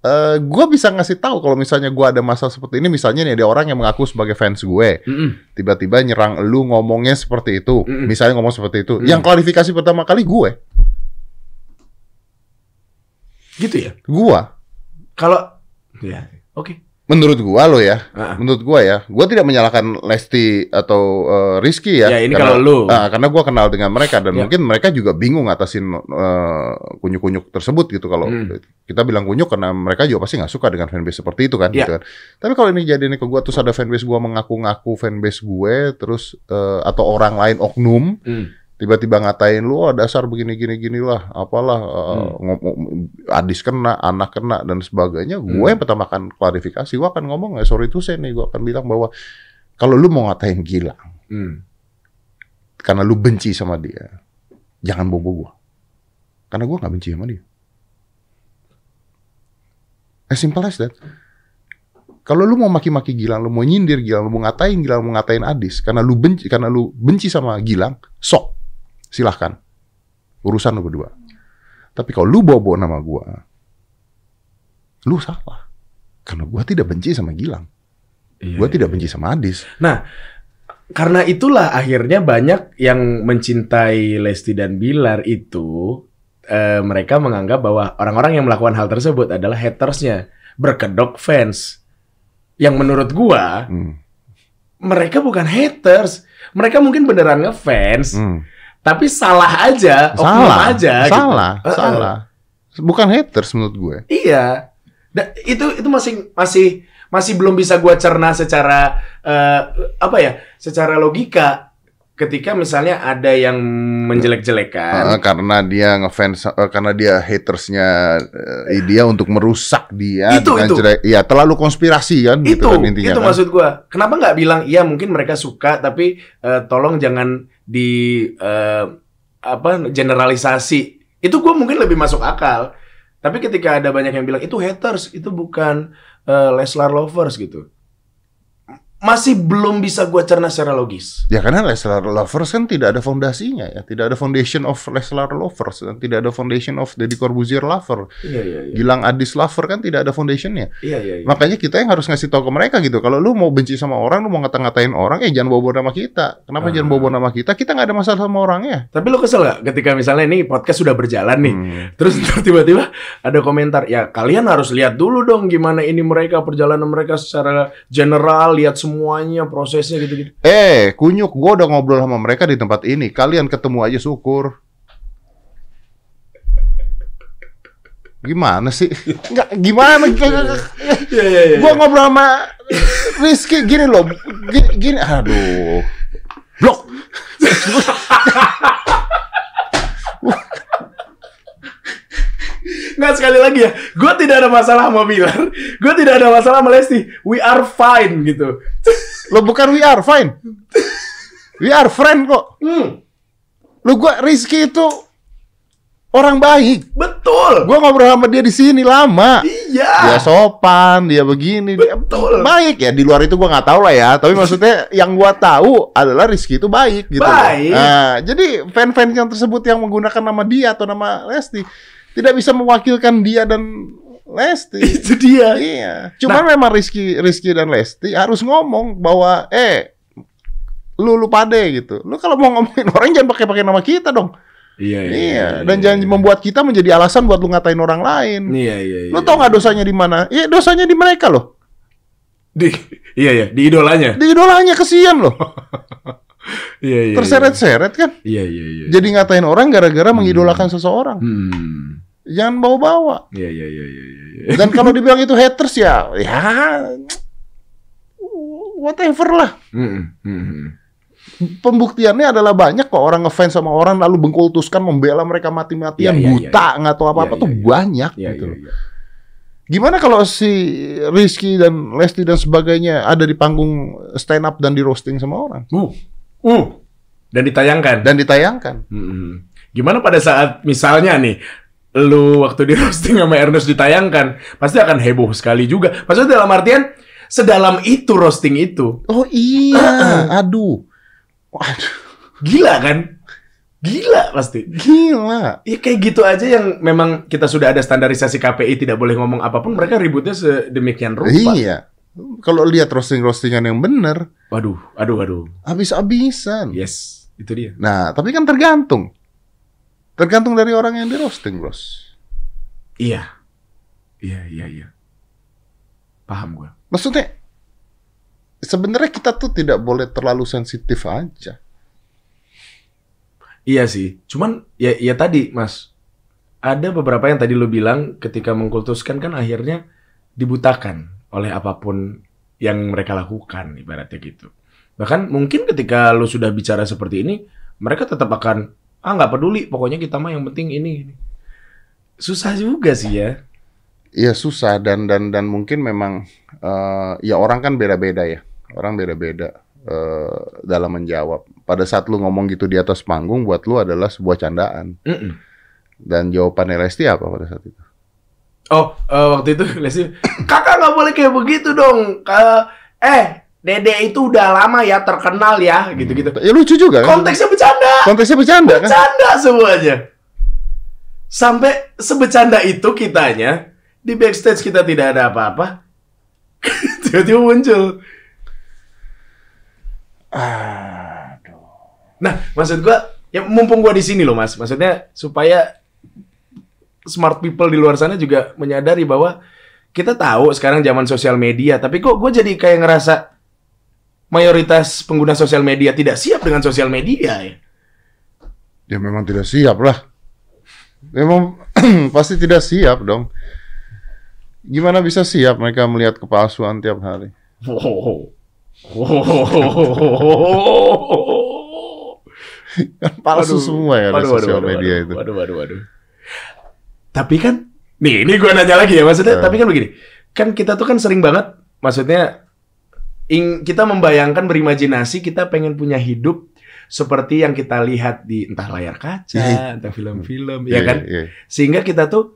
S2: eh gue bisa ngasih tahu kalau misalnya gue ada masalah seperti ini, misalnya nih ada orang yang mengaku sebagai fans gue,
S1: Mm-mm.
S2: tiba-tiba nyerang lu ngomongnya seperti itu,
S1: Mm-mm.
S2: misalnya ngomong seperti itu,
S1: Mm.
S2: yang klarifikasi pertama kali gue,
S1: Gitu ya.
S2: gue,
S1: Kalau ya oke.
S2: Menurut gue lo ya,
S1: Ah.
S2: menurut gue ya, gue tidak menyalahkan Lesti atau eh, Rizky ya,
S1: Ya, ini
S2: karena,
S1: kalau lu.
S2: ah, karena gue kenal dengan mereka dan
S1: Ya.
S2: mungkin mereka juga bingung ngatasin eh, kunyuk-kunyuk tersebut gitu kalau
S1: Hmm.
S2: kita bilang kunyuk karena mereka juga pasti nggak suka dengan fanbase seperti itu kan,
S1: Ya.
S2: gitu kan. Tapi kalau ini jadi ke gue terus ada fanbase gue mengaku-ngaku fanbase gue terus eh, atau orang lain oknum
S1: Hmm.
S2: Tiba-tiba ngatain lu oh, dasar begini gini gini lah apalah eh,
S1: Hmm.
S2: ngomong adis kena anak kena dan sebagainya gue
S1: Hmm.
S2: yang pertama akan klarifikasi gue akan ngomong ya sorry itu saya nih gue akan bilang bahwa kalau lu mau ngatain gila
S1: Hmm.
S2: karena lu benci sama dia jangan bobo gue karena gue nggak benci sama dia as simple as that kalau lu mau maki-maki Gilang, lu mau nyindir Gilang, lu mau ngatain Gilang, lu mau ngatain Adis, karena lu benci, karena lu benci sama Gilang, sok, silahkan, urusan lu berdua. Tapi kalau lu bawa-bawa nama gua, lu salah, karena gua tidak benci sama Gilang,
S1: Iya,
S2: gua
S1: iya,
S2: tidak
S1: iya.
S2: benci sama Adis.
S1: Nah, karena itulah akhirnya banyak yang mencintai Lesti dan Bilar itu eh, mereka menganggap bahwa orang-orang yang melakukan hal tersebut adalah hatersnya, berkedok fans. Yang menurut gua
S2: Hmm.
S1: mereka bukan haters, mereka mungkin beneran ngefans,
S2: Hmm.
S1: Tapi salah aja,
S2: Salah,
S1: aja, gitu.
S2: salah,
S1: Heeh.
S2: salah. Bukan haters menurut gue.
S1: Iya. Da- itu itu masih masih masih belum bisa gua cerna secara eh, apa ya? Secara logika ketika misalnya ada yang menjelek-jelekan.
S2: Eh, karena dia ngefans, eh, karena dia hatersnya eh, dia untuk merusak dia
S1: Itu, itu.
S2: jelek. Iya, terlalu konspirasi kan,
S1: itu
S2: gitu kan intinya
S1: itu
S2: kan.
S1: maksud gua. Kenapa nggak bilang iya mungkin mereka suka tapi eh, tolong jangan di eh, apa generalisasi. Itu gua mungkin lebih masuk akal. Tapi ketika ada banyak yang bilang itu haters, itu bukan eh, Leslar lovers gitu. Masih belum bisa gua cerna secara logis.
S2: Ya karena Leslar Lovers kan tidak ada fondasinya ya, tidak ada foundation of Leslar Lovers, dan tidak ada foundation of Deddy Corbuzier Lover,
S1: Iya iya iya.
S2: Gilang Adis Lover kan tidak ada foundationnya.
S1: Iya iya. iya.
S2: Makanya kita yang harus ngasih tahu ke mereka gitu, kalau lu mau benci sama orang, lu mau ngata-ngatain orang, eh jangan bawa nama kita. Kenapa
S1: Ah.
S2: jangan bawa nama kita? Kita nggak ada masalah sama orangnya.
S1: Tapi lo kesel gak ketika misalnya ini podcast sudah berjalan nih,
S2: Hmm.
S1: terus tiba-tiba ada komentar, ya kalian harus lihat dulu dong gimana ini mereka perjalanan mereka secara general, lihat semuanya prosesnya gitu-gitu.
S2: Eh, kunyuk, gua udah ngobrol sama mereka di tempat ini. Kalian ketemu aja syukur. Gimana sih? Enggak, gimana?
S1: Iya iya iya.
S2: gua ngobrol sama Rizky gini loh. Gini, gini. aduh. Blok.
S1: Nggak sekali lagi ya, gue tidak ada masalah sama Bilar, gue tidak ada masalah sama Lesti, we are fine gitu.
S2: Lo bukan we are fine. We are friend kok.
S1: Hmm,
S2: Lo gua Rizky itu orang baik.
S1: betul.
S2: Gua ngobrol sama dia di sini lama.
S1: Iya.
S2: Dia sopan, dia begini, dia
S1: Betul.
S2: baik ya. Di luar itu gua nggak tahu lah ya. Tapi maksudnya yang gua tahu adalah Rizky itu baik gitu. loh.
S1: Baik.
S2: Nah, jadi fan-fans yang tersebut yang menggunakan nama dia atau nama Lesti tidak bisa mewakilkan dia dan Lesti.
S1: Itu dia.
S2: Iya. Cuman memang Rizky Rizky dan Lesti harus ngomong bahwa eh lu lu pade gitu. Lu kalau mau ngomongin orang jangan pakai pakai nama kita dong.
S1: Iya,
S2: Iya, dan jangan membuat kita menjadi alasan buat lu ngatain orang lain.
S1: Iya, iya, iya.
S2: Lu tau nggak dosanya di mana? Iya, dosanya di mereka loh.
S1: Di, iya, iya, di idolanya.
S2: Di idolanya kesian loh.
S1: Iya, iya.
S2: Terseret-seret kan.
S1: Iya, iya, iya.
S2: Jadi ngatain orang gara-gara mengidolakan seseorang.
S1: Hmm.
S2: Jangan bawa-bawa.
S1: Iya, iya, iya, iya, iya. iya.
S2: Dan kalau dibilang itu haters ya, ya whatever lah.
S1: Hmm.
S2: Pembuktiannya adalah banyak kok orang ngefans sama orang lalu bengkultuskan membela mereka mati-matian
S1: Iya, iya,
S2: buta nggak tahu apa-apa
S1: Iya,
S2: tuh
S1: iya, iya.
S2: banyak
S1: Iya,
S2: gitu.
S1: iya,
S2: loh.
S1: iya.
S2: Gimana kalau si Rizky dan Lesti dan sebagainya ada di panggung stand up dan di roasting sama orang
S1: Uh, uh. Dan ditayangkan.
S2: dan ditayangkan?
S1: Hmm. Gimana pada saat misalnya nih lu waktu di roasting sama Ernest ditayangkan, pasti akan heboh sekali juga. Maksudnya dalam artian sedalam itu roasting itu.
S2: Oh iya, aduh, waduh,
S1: Gila kan? Gila pasti.
S2: gila.
S1: Ya kayak gitu aja yang memang kita sudah ada standarisasi KPI tidak boleh ngomong apa pun, mereka ributnya sedemikian rupa.
S2: Iya. Kalau lihat roasting-roastingan yang bener,
S1: Waduh, aduh, aduh.
S2: habis-habisan.
S1: Yes, itu dia.
S2: Nah, tapi kan tergantung. Tergantung dari orang yang di roasting, bros.
S1: Iya. Iya, iya, iya. Paham gua.
S2: Maksudnya, sebenarnya kita tuh tidak boleh terlalu sensitif aja.
S1: Iya sih. Cuman ya ya tadi, Mas. Ada beberapa yang tadi lu bilang ketika mengkultuskan kan akhirnya dibutakan oleh apa pun yang mereka lakukan ibaratnya gitu. Bahkan mungkin ketika lu sudah bicara seperti ini, mereka tetap akan ah nggak peduli, pokoknya kita mah yang penting ini. ini." Susah juga sih ya.
S2: Iya susah dan dan dan mungkin memang eh, ya orang kan beda-beda ya. Orang beda-beda eh, dalam menjawab. Pada saat lu ngomong gitu di atas panggung buat lu adalah sebuah candaan.
S1: Mm-mm.
S2: Dan jawabannya Lesti apa pada saat itu?
S1: Oh, eh, waktu itu Lesti, kakak nggak boleh kayak begitu dong. Eh, Dede itu udah lama ya terkenal ya, gitu-gitu.
S2: Ya lucu juga kan?
S1: Konteksnya bercanda.
S2: Konteksnya bercanda kan?
S1: Bercanda semuanya. Sampai sebecanda itu kitanya di backstage kita tidak ada apa-apa. Tiba-tiba muncul. Nah, maksud gua ya mumpung gua di sini loh, Mas. Maksudnya supaya smart people di luar sana juga menyadari bahwa kita tahu sekarang zaman sosial media, tapi kok gue jadi kayak ngerasa mayoritas pengguna sosial media tidak siap dengan sosial media ya.
S2: Ya memang tidak siap lah. Memang pasti tidak siap dong. Gimana bisa siap mereka melihat kepalsuan tiap hari?
S1: Wow.
S2: Kan palsu
S1: Waduh.
S2: semua ya
S1: Waduh,
S2: sosial
S1: waduh,
S2: media
S1: waduh,
S2: itu.
S1: Waduh, waduh, waduh. Tapi kan, nih, ini gue nanya lagi ya, maksudnya,
S2: Eh.
S1: tapi kan begini, kan kita tuh kan sering banget, maksudnya, ing, kita membayangkan berimajinasi, kita pengen punya hidup seperti yang kita lihat di entah layar kaca,
S2: Iya.
S1: entah film-film,
S2: Iya,
S1: ya kan?
S2: iya.
S1: Sehingga kita tuh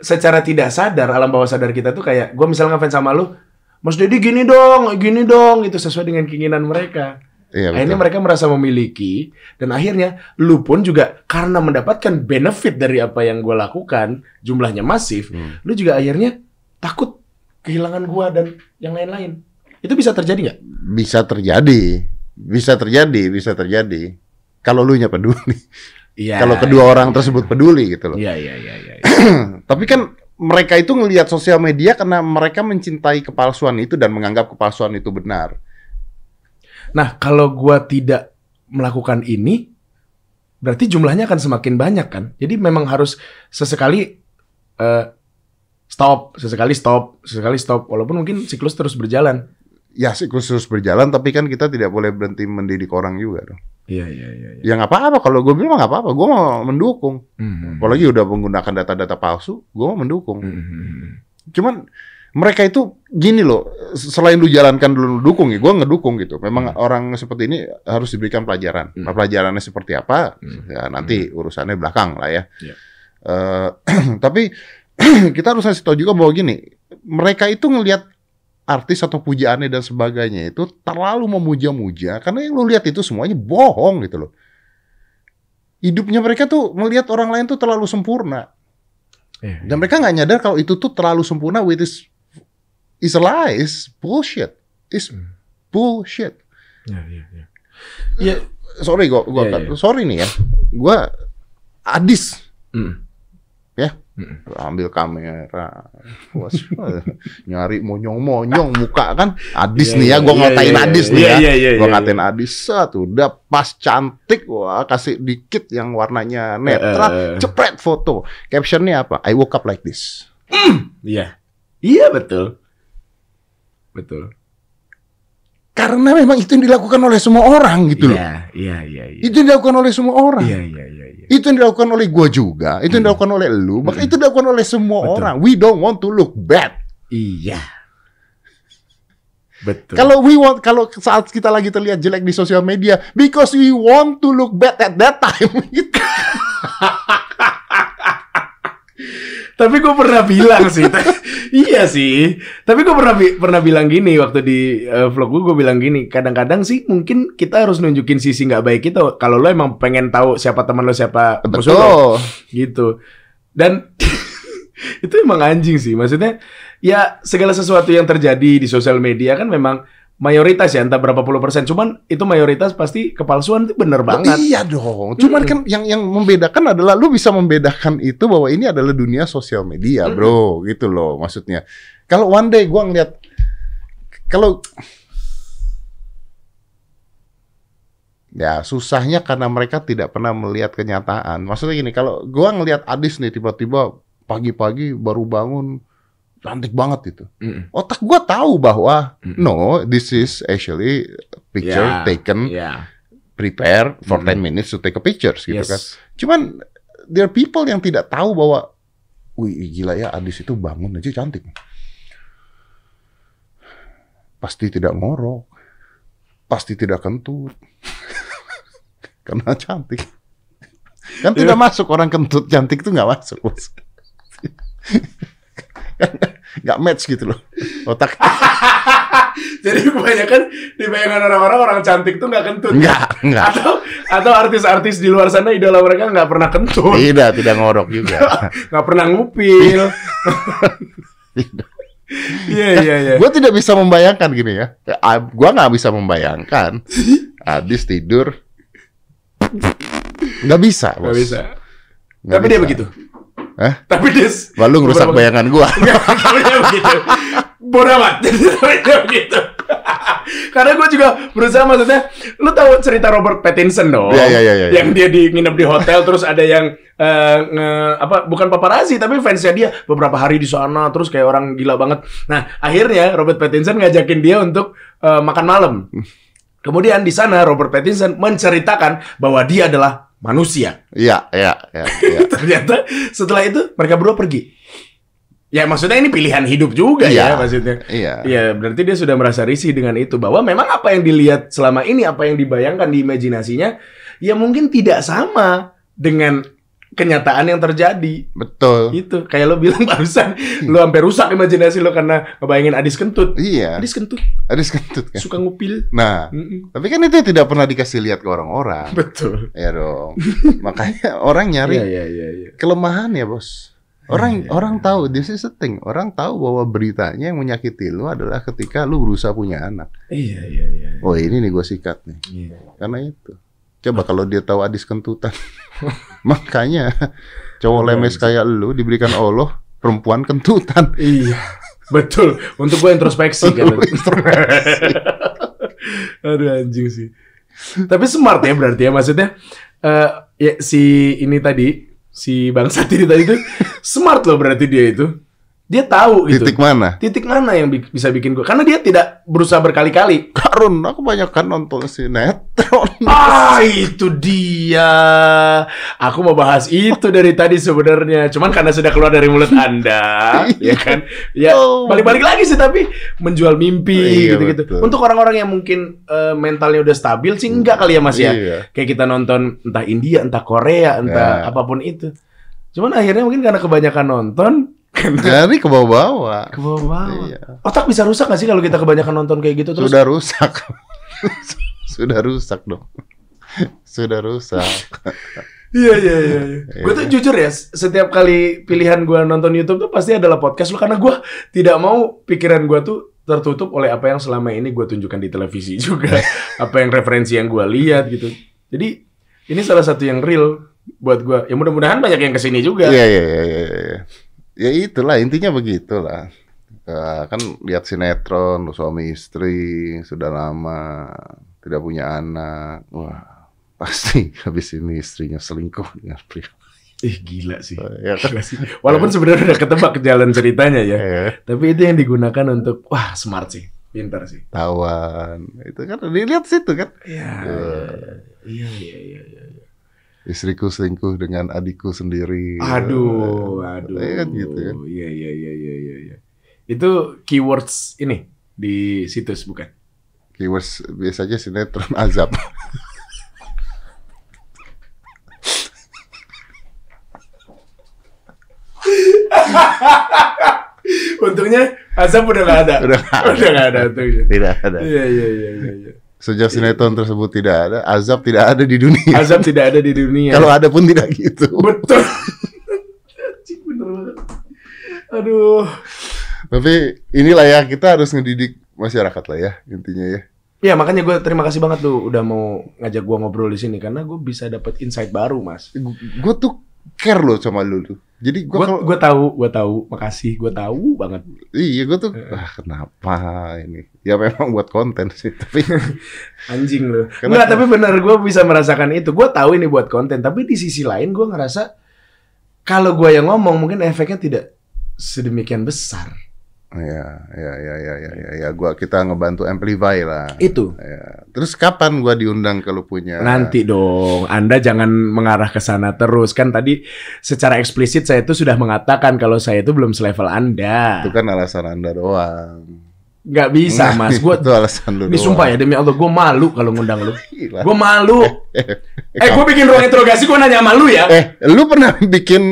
S1: secara tidak sadar, alam bawah sadar kita tuh kayak, gue misalnya ngefans sama lu, Mas Dedi gini dong, gini dong, itu sesuai dengan keinginan mereka.
S2: Iya,
S1: Akhirnya
S2: betul.
S1: mereka merasa memiliki dan akhirnya lu pun juga karena mendapatkan benefit dari apa yang gue lakukan jumlahnya masif,
S2: Hmm.
S1: lu juga akhirnya takut kehilangan gua dan yang lain-lain. Itu bisa terjadi nggak?
S2: Bisa terjadi. Bisa terjadi, bisa terjadi. Kalau lu nya peduli.
S1: Iya.
S2: Kalau kedua orang tersebut peduli gitu loh.
S1: Iya iya iya iya.
S2: Tapi kan mereka itu ngelihat sosial media karena mereka mencintai kepalsuan itu dan menganggap kepalsuan itu benar.
S1: Nah kalau gua tidak melakukan ini, berarti jumlahnya akan semakin banyak kan? Jadi memang harus sesekali eh, stop, sesekali stop, sesekali stop. Walaupun mungkin siklus terus berjalan.
S2: Ya sih khusus berjalan, tapi kan kita tidak boleh berhenti mendidik orang juga dong.
S1: Iya iya iya. iya.
S2: Ya nggak apa-apa, kalau gue bilang nggak apa-apa, gue mau mendukung.
S1: Hmm.
S2: Apalagi udah menggunakan data-data palsu, gue mau mendukung.
S1: Hmm.
S2: Cuman mereka itu gini loh, selain lu jalankan dulu lu dukung ya, gue ngedukung gitu. Memang orang seperti ini harus diberikan pelajaran.
S1: Hmm.
S2: Nah, pelajarannya seperti apa?
S1: Hmm.
S2: Ya nanti urusannya belakang lah ya.
S1: Iya.
S2: Eh, tapi kita harus kasih tahu juga bahwa gini, mereka itu ngelihat artis atau pujaannya dan sebagainya itu terlalu memuja-muja karena yang lu lihat itu semuanya bohong gitu loh. Hidupnya mereka tuh melihat orang lain tuh terlalu sempurna.
S1: Iya,
S2: Dan mereka nggak nyadar kalau itu tuh terlalu sempurna which is is a lie, is bullshit. Is
S1: Hmm.
S2: bullshit.
S1: iya, iya, iya. Iya,
S2: Sorry gua gua
S1: Iya, iya.
S2: sorry nih ya. Gua Adis
S1: Mm.
S2: Ambil kamera Was, nyari monyong-monyong muka kan Adis
S1: Iya,
S2: nih ya
S1: iya,
S2: gua
S1: iya,
S2: ngatain
S1: iya,
S2: Adis nih ya gua
S1: iya,
S2: ngatain Adis set udah pas cantik wah kasih dikit yang warnanya netral
S1: Eh, eh, eh.
S2: cepret foto captionnya apa I woke up like this
S1: Iya. Iya betul. Betul.
S2: Karena memang itu yang dilakukan oleh semua orang gitu loh
S1: Iya, iya, iya, iya.
S2: itu yang dilakukan oleh semua orang
S1: Iya, iya, iya, iya.
S2: itu yang dilakukan oleh gua juga itu yang dilakukan oleh lu maka itu dilakukan oleh semua
S1: Betul.
S2: orang we don't want to look bad
S1: Iya. Betul.
S2: Kalau we want, kalau saat kita lagi terlihat jelek di sosial media, because we want to look bad at that time.
S1: Tapi gue pernah bilang sih, iya sih. Tapi gue pernah bi- pernah bilang gini waktu di eh, vlog gue, gue bilang gini. Kadang-kadang sih mungkin kita harus nunjukin sisi nggak baik kita. Kalau lo emang pengen tahu siapa teman lo, siapa musuh lo,
S2: Betul.
S1: gitu. Dan itu emang anjing sih. Maksudnya ya segala sesuatu yang terjadi di sosial media kan memang mayoritas ya entah berapa puluh persen. Cuman itu mayoritas pasti kepalsuan itu bener banget.
S2: Iya dong. Cuman kan yang yang membedakan adalah lu bisa membedakan itu bahwa ini adalah dunia sosial media, bro. Gitu loh maksudnya. Kalau one day gua ngeliat kalau Ya, susahnya karena mereka tidak pernah melihat kenyataan. Maksudnya gini, kalau gua ngelihat Adis nih tiba-tiba pagi-pagi baru bangun cantik banget itu.
S1: Mm.
S2: Otak gua tahu bahwa
S1: Mm.
S2: no, this is actually picture
S1: Ya,
S2: taken
S1: ya.
S2: prepare for
S1: Mm.
S2: 10 minutes to take a pictures gitu
S1: Yes.
S2: kan. Cuman there are people yang tidak tahu bahwa wih gila ya Adis itu bangun aja cantik. Pasti tidak ngorok. Pasti tidak kentut. Karena cantik. Kan tidak masuk orang kentut cantik itu nggak masuk. Nggak match gitu loh. Otak
S1: Jadi kebanyakan di bayangan orang-orang orang cantik tuh nggak kentut.
S2: nggak nggak.
S1: Atau atau artis-artis di luar sana idola mereka nggak pernah kentut,
S2: Tidak, tidak ngorok juga.
S1: nggak pernah ngupil. Iya iya iya.
S2: Gue tidak bisa membayangkan gini ya. Gue nggak bisa membayangkan Adis tidur. Nggak bisa, bos.
S1: Nggak bisa.
S2: Nggak
S1: Tapi dia
S2: bisa.
S1: begitu.
S2: Hah?
S1: Tapi dia
S2: Wah, lu ngerusak
S1: beberapa-
S2: bayangan.
S1: Tapi dia begitu. Bodoh amat. Begitu. Karena gue juga berusaha maksudnya, lu tahu cerita Robert Pattinson dong?
S2: Iya, iya, iya, iya.
S1: Yang dia di nginep di hotel terus ada yang eh, nge- apa bukan paparazi tapi fansnya dia beberapa hari di sana terus kayak orang gila banget. Nah akhirnya Robert Pattinson ngajakin dia untuk eh, makan malam. Kemudian di sana Robert Pattinson menceritakan bahwa dia adalah manusia.
S2: Iya, iya, iya. iya.
S1: Ternyata setelah itu mereka berdua pergi. Ya maksudnya ini pilihan hidup juga
S2: Iya.
S1: ya maksudnya.
S2: Iya.
S1: Ya berarti dia sudah merasa risih dengan itu bahwa memang apa yang dilihat selama ini apa yang dibayangkan di imajinasinya ya mungkin tidak sama dengan kenyataan yang terjadi.
S2: Betul.
S1: Itu kayak lo bilang barusan lo sampai rusak imajinasi lo karena ngebayangin Adis kentut.
S2: Iya.
S1: Adis kentut
S2: Adis kentut kan.
S1: suka ngupil.
S2: Nah,
S1: Mm-mm.
S2: tapi kan itu tidak pernah dikasih lihat ke orang-orang.
S1: Betul.
S2: Ya dong. Makanya orang nyari
S1: Iya iya iya iya.
S2: kelemahan ya, Bos. Orang
S1: Iya, iya,
S2: orang tahu this is the thing. Orang tahu bahwa beritanya yang menyakiti lu adalah ketika lu berusaha punya anak.
S1: Iya iya iya.
S2: Oh, ini nih gue sikat nih.
S1: Iya.
S2: Karena itu. Coba kalau dia tahu Adis kentutan. Makanya cowok lemes kayak lu diberikan Allah perempuan kentutan.
S1: Iya. Betul. Untuk gue introspeksi kan. Aduh anjing sih. Tapi smart ya berarti ya maksudnya eh ya si ini tadi si bangsa ini tadi itu smart loh berarti dia itu. Dia tahu gitu.
S2: Titik mana?
S1: Titik mana yang bi- bisa bikin gue? Karena dia tidak berusaha berkali-kali.
S2: Karun, aku banyak kan nonton sinetron.
S1: Ah, itu dia. Aku mau bahas itu dari tadi sebenarnya. Cuman karena sudah keluar dari mulut Anda, ya kan? Ya,
S2: Oh.
S1: balik-balik lagi sih tapi menjual mimpi
S2: Iya,
S1: gitu-gitu.
S2: betul.
S1: Untuk orang-orang yang mungkin eh, mentalnya udah stabil sih enggak kali ya Mas ya.
S2: Iya.
S1: Kayak kita nonton entah India, entah Korea, entah
S2: Ya.
S1: apa pun itu. Cuman akhirnya mungkin karena kebanyakan nonton
S2: Jadi ke bawah-bawah.
S1: ke bawah.
S2: Iya.
S1: Otak bisa rusak gak sih kalau kita kebanyakan nonton kayak gitu terus?
S2: Sudah rusak. Sudah rusak dong. Sudah rusak.
S1: Iya iya iya. iya. Gue tuh jujur ya, setiap kali pilihan gue nonton YouTube tuh pasti adalah podcast lo karena gue tidak mau pikiran gue tuh tertutup oleh apa yang selama ini gue tunjukkan di televisi juga, apa yang referensi yang gue lihat gitu. Jadi ini salah satu yang real buat gua. Ya mudah-mudahan banyak yang ke sini juga.
S2: Iya iya iya iya. Iya. Ya itulah intinya begitulah. Kan lihat sinetron suami istri sudah lama tidak punya anak. Wah, pasti habis ini istrinya selingkuh dengan pria.
S1: Ih gila sih.
S2: Ya kan?
S1: Gila sih. Walaupun sebenarnya udah ketebak jalan ceritanya ya.
S2: Eh,
S1: Tapi itu yang digunakan untuk wah smart sih, pintar sih.
S2: tawan. Itu kan dilihat situ kan.
S1: Iya.
S2: Eh,
S1: Iya iya iya. iya.
S2: Istriku selingkuh dengan adikku sendiri.
S1: Aduh, aduh.
S2: Ya kan gitu kan.
S1: Iya iya iya iya iya. iya. Itu keywords ini di situs bukan?
S2: Keywords biasanya sinetron azab.
S1: Untungnya Azab udah gak ada.
S2: Udah nggak ada.
S1: Udah gak ada untungnya.
S2: tidak ada.
S1: Iya iya iya iya. iya.
S2: Sejak sinetron tersebut tidak ada, azab tidak ada di dunia.
S1: Azab tidak ada di dunia.
S2: Kalau ada pun tidak gitu.
S1: betul. Bener banget. Aduh.
S2: Tapi inilah ya kita harus ngedidik masyarakat lah ya intinya ya.
S1: Ya makanya gue terima kasih banget tuh udah mau ngajak gue ngobrol di sini karena gue bisa dapet insight baru mas.
S2: Gue tuh care loh sama lu tuh. Jadi gue
S1: Gue
S2: kalau
S1: gue tahu gue tahu makasih gue tahu banget.
S2: iya gue tuh ah kenapa ini? Ya memang buat konten sih tapi
S1: Anjing lu. Enggak tapi bener gue bisa merasakan itu. Gue tahu ini buat konten tapi di sisi lain gue ngerasa kalau gue yang ngomong mungkin efeknya tidak sedemikian besar.
S2: Ya ya ya ya ya ya, ya. gua kita ngebantu amplify lah.
S1: Itu.
S2: Ya. Terus kapan gua diundang kalau punya
S1: Nanti dong, Anda jangan mengarah ke sana terus. Kan tadi secara eksplisit saya itu sudah mengatakan kalau saya itu belum selevel Anda.
S2: Itu kan alasan anda doang.
S1: Nggak bisa, Mas. Gue
S2: itu alasan lu
S1: disumpah ya demi Allah, gue malu kalau ngundang lu. Gue malu. Eh, gue bikin ruang interogasi, gue nanya sama lu ya.
S2: Eh, lu pernah bikin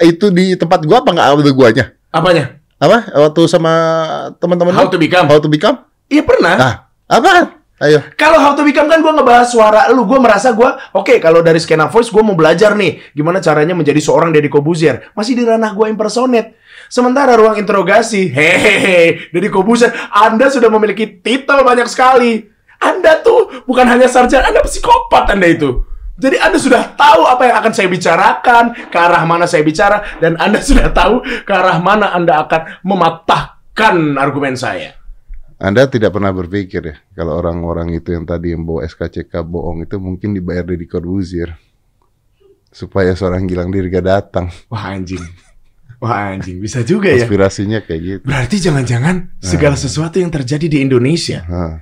S2: itu di tempat gua apa nggak audio guanya?
S1: Apanya?
S2: Apa? Waktu sama teman-teman
S1: How to become?
S2: How to become?
S1: Iya pernah.
S2: Ah, apa? Ayo.
S1: Kalau how to become kan gue ngebahas suara lu, gue merasa gue, oke kalau dari skena voice gue mau belajar nih, gimana caranya menjadi seorang Deddy Kobuzier. Masih di ranah gue impersonate. Sementara ruang interogasi, hehehe, Deddy Kobuzier, Anda sudah memiliki titel banyak sekali. Anda tuh bukan hanya sarjana, Anda psikopat Anda itu. Jadi Anda sudah tahu apa yang akan saya bicarakan, ke arah mana saya bicara, dan Anda sudah tahu ke arah mana Anda akan mematahkan argumen saya.
S2: Anda tidak pernah berpikir ya kalau orang-orang itu yang tadi yang bawa SKCK bohong itu mungkin dibayar dari Corbuzier supaya seorang gilang diri gak datang.
S1: Wah anjing. Wah anjing, bisa juga ya.
S2: Konspirasinya kayak gitu.
S1: Berarti jangan-jangan segala sesuatu yang terjadi di Indonesia
S2: Hah.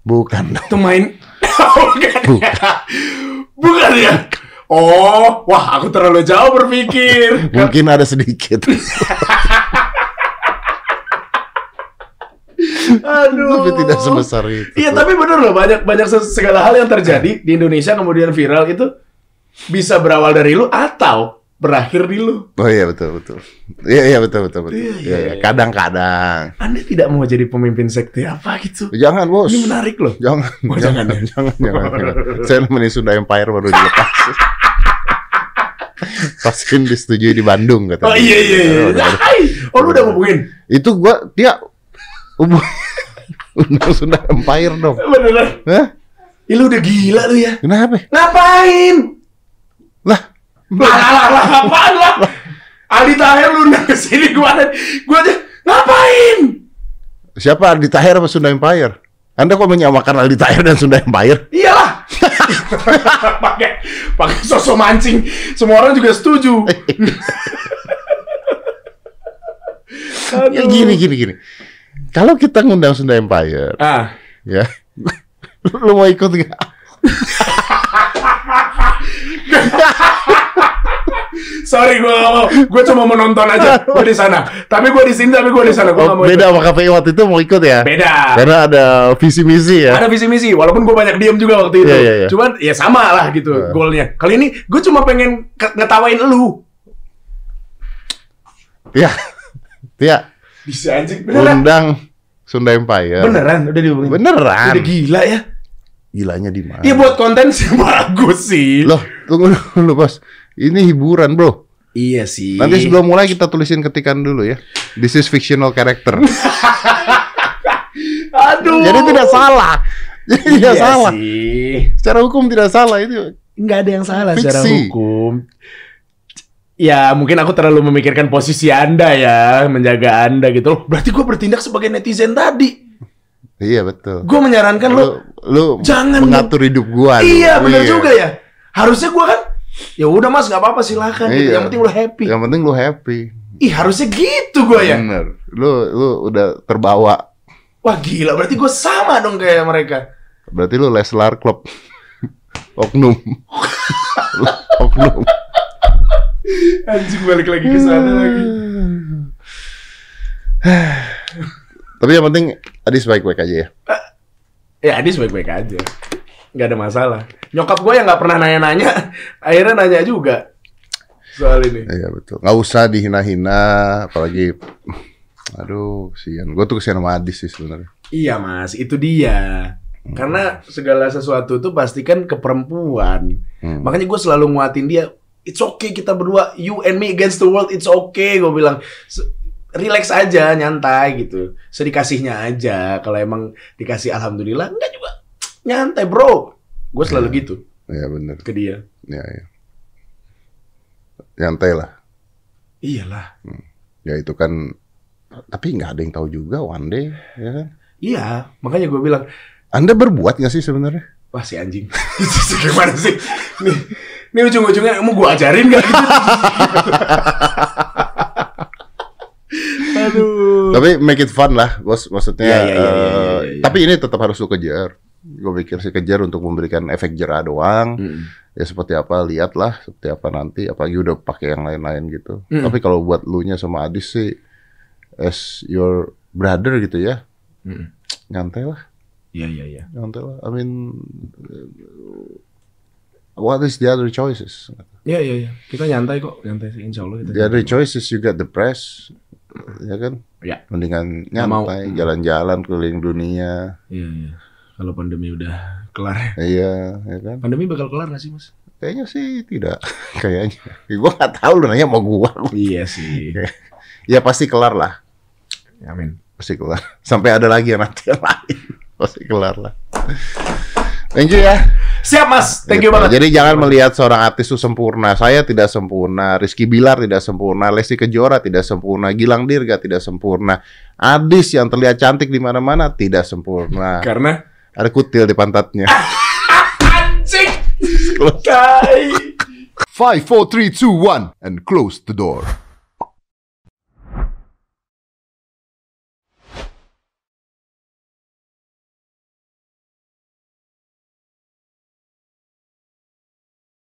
S2: Bukan
S1: itu main bukan ya. Bukan ya. Oh, wah aku terlalu jauh berpikir.
S2: Mungkin ada sedikit.
S1: Aduh.
S2: Tapi tidak sebesar itu.
S1: Iya, tapi bener loh banyak banyak se- segala hal yang terjadi di Indonesia kemudian viral itu bisa berawal dari lu atau berakhir di lu.
S2: Oh iya betul betul. Iya iya betul betul betul.
S1: Iya,
S2: Iya
S1: iya,
S2: iya.
S1: iya.
S2: Kadang-kadang.
S1: Anda tidak mau jadi pemimpin sekte apa gitu?
S2: Jangan bos.
S1: Ini menarik loh.
S2: Jangan.
S1: Oh, jangan ya?
S2: jangan, jangan, jangan. Saya nemenin Sunda Empire baru dilepas. Paskin disetujui di Bandung katanya.
S1: Oh iya iya iya. Oh lu udah ngomongin.
S2: Itu gua dia hubung- undang Sunda Empire dong.
S1: Beneran.
S2: Hah?
S1: Ih, lu udah gila lu ya.
S2: Kenapa?
S1: Ngapain?
S2: Lah,
S1: Lah, lah, lah, apaan lah? Aldi Taher lu undang ke sini gua gua aja ngapain?
S2: siapa Aldi Tahir apa Sunda Empire? Anda kok menyamakan Aldi Tahir dan Sunda Empire?
S1: Iyalah. pakai pakai sosok mancing. Semua orang juga setuju.
S2: Ya gini gini gini. Kalau kita ngundang Sunda Empire,
S1: Ah,
S2: ya, lu mau ikut nggak?
S1: sorry gua gak mau. Gua cuma menonton aja. Gua di sana. Tapi gua di sini tapi gua di sana. Gua
S2: Oh,
S1: gak mau
S2: beda
S1: ikut.
S2: sama KPI waktu itu mau ikut ya?
S1: Beda.
S2: Karena ada visi misi ya.
S1: Ada visi misi, walaupun gue banyak diem juga waktu itu.
S2: Iya, iya, iya.
S1: Cuman ya sama lah gitu
S2: Iya.
S1: goalnya. Kali ini gue cuma pengen ngetawain lu.
S2: Ya, ya.
S1: Bisa anjing beneran.
S2: Undang Sunda Empire.
S1: Beneran udah dihubungin.
S2: Beneran.
S1: Udah gila ya.
S2: Gilanya di mana?
S1: Iya buat konten sih bagus sih.
S2: Loh, tunggu dulu bos. Ini hiburan bro.
S1: Iya sih.
S2: Nanti sebelum mulai kita tulisin ketikan dulu ya. This is fictional character.
S1: Aduh.
S2: Jadi tidak salah. Jadi tidak
S1: Iya
S2: salah.
S1: sih.
S2: Secara hukum tidak salah itu.
S1: nggak ada yang salah secara
S2: Fiksi.
S1: hukum. Ya mungkin aku terlalu memikirkan posisi anda ya, menjaga anda gitu loh. Berarti gue bertindak sebagai netizen tadi.
S2: Iya betul.
S1: Gue menyarankan lo,
S2: Lu, lu
S1: Jangan
S2: mengatur hidup lu.
S1: iya bener juga ya. Harusnya gue kan, ya udah mas nggak apa-apa silakan. Gitu.
S2: Iya.
S1: Yang penting lo happy.
S2: Yang penting lu happy.
S1: Ih harusnya gitu gue ya.
S2: Bener. Lu lu udah terbawa.
S1: Wah gila, berarti gue sama dong kayak mereka.
S2: Berarti lu Leslar Club. Oknum. Oknum.
S1: Anjing balik lagi ke sana lagi.
S2: Tapi yang penting Adis baik-baik aja ya.
S1: Ya Adis baik-baik aja. Nggak ada masalah. Nyokap gue yang nggak pernah nanya-nanya, akhirnya nanya juga soal ini.
S2: Iya betul. Nggak usah dihina-hina, apalagi aduh, kesian. Gue tuh kesian sama Adis sih sebenarnya.
S1: Iya mas, itu dia. Karena segala sesuatu itu pasti kan ke perempuan.
S2: Hmm.
S1: Makanya gue selalu nguatin dia. It's okay kita berdua, you and me against the world. It's okay, gue bilang. Relax aja, nyantai gitu. Sedikasihnya aja. Kalau emang dikasih alhamdulillah, enggak juga. Nyantai bro. Gue selalu gitu
S2: Iya bener.
S1: ke dia.
S2: Ya, ya. Nyantai lah.
S1: Iyalah.
S2: Ya itu kan. Tapi nggak ada yang tahu juga one day, ya kan?
S1: Iya, makanya gue bilang,
S2: Anda berbuat nggak sih sebenarnya?
S1: wah si anjing. Gimana sih? Nih, nih ujung-ujungnya mau gue ajarin gak? Aduh.
S2: Tapi make it fun lah, bos. Maksudnya.
S1: Iya, iya, iya,
S2: eh. Tapi ini tetap harus lu kejar. Gue pikir sih kejar untuk memberikan efek jerah doang.
S1: Mm.
S2: Ya seperti apa, lihatlah seperti apa nanti. Apalagi udah pakai yang lain-lain gitu.
S1: Mm.
S2: Tapi kalau buat lu nya sama Adis sih, as your brother gitu ya,
S1: Mm.
S2: nyantai lah,
S1: Iya, iya, iya.
S2: nyantai lah. I mean, uh, what is the other choices?
S1: Iya, iya, iya. Kita nyantai kok, nyantai sih insya Allah kita.
S2: The other choices you got depressed, ya kan?
S1: Ya.
S2: Mendingan nyantai, jalan-jalan keliling dunia.
S1: Iya, iya. Kalau pandemi udah kelar.
S2: Iya, ya kan?
S1: Pandemi bakal kelar gak sih, Mas?
S2: Kayaknya sih tidak. Kayaknya. Gua nggak tahu lu nanya mau gua.
S1: Iya sih.
S2: Ya pasti kelar lah.
S1: Amin.
S2: Pasti kelar. Sampai ada lagi yang nanti yang lain. Pasti kelar lah. Thank you ya.
S1: Siap, Mas. Thank you
S2: Gitu.
S1: banget.
S2: Jadi jangan melihat seorang artis itu sempurna. Saya tidak sempurna. Rizky Bilar tidak sempurna. Lesti Kejora tidak sempurna. Gilang Dirga tidak sempurna. Adis yang terlihat cantik di mana-mana tidak sempurna.
S1: Karena
S2: Ada kutil di pantatnya.
S1: anjing.
S2: 5, 4, 3, 2, 1 and close the door.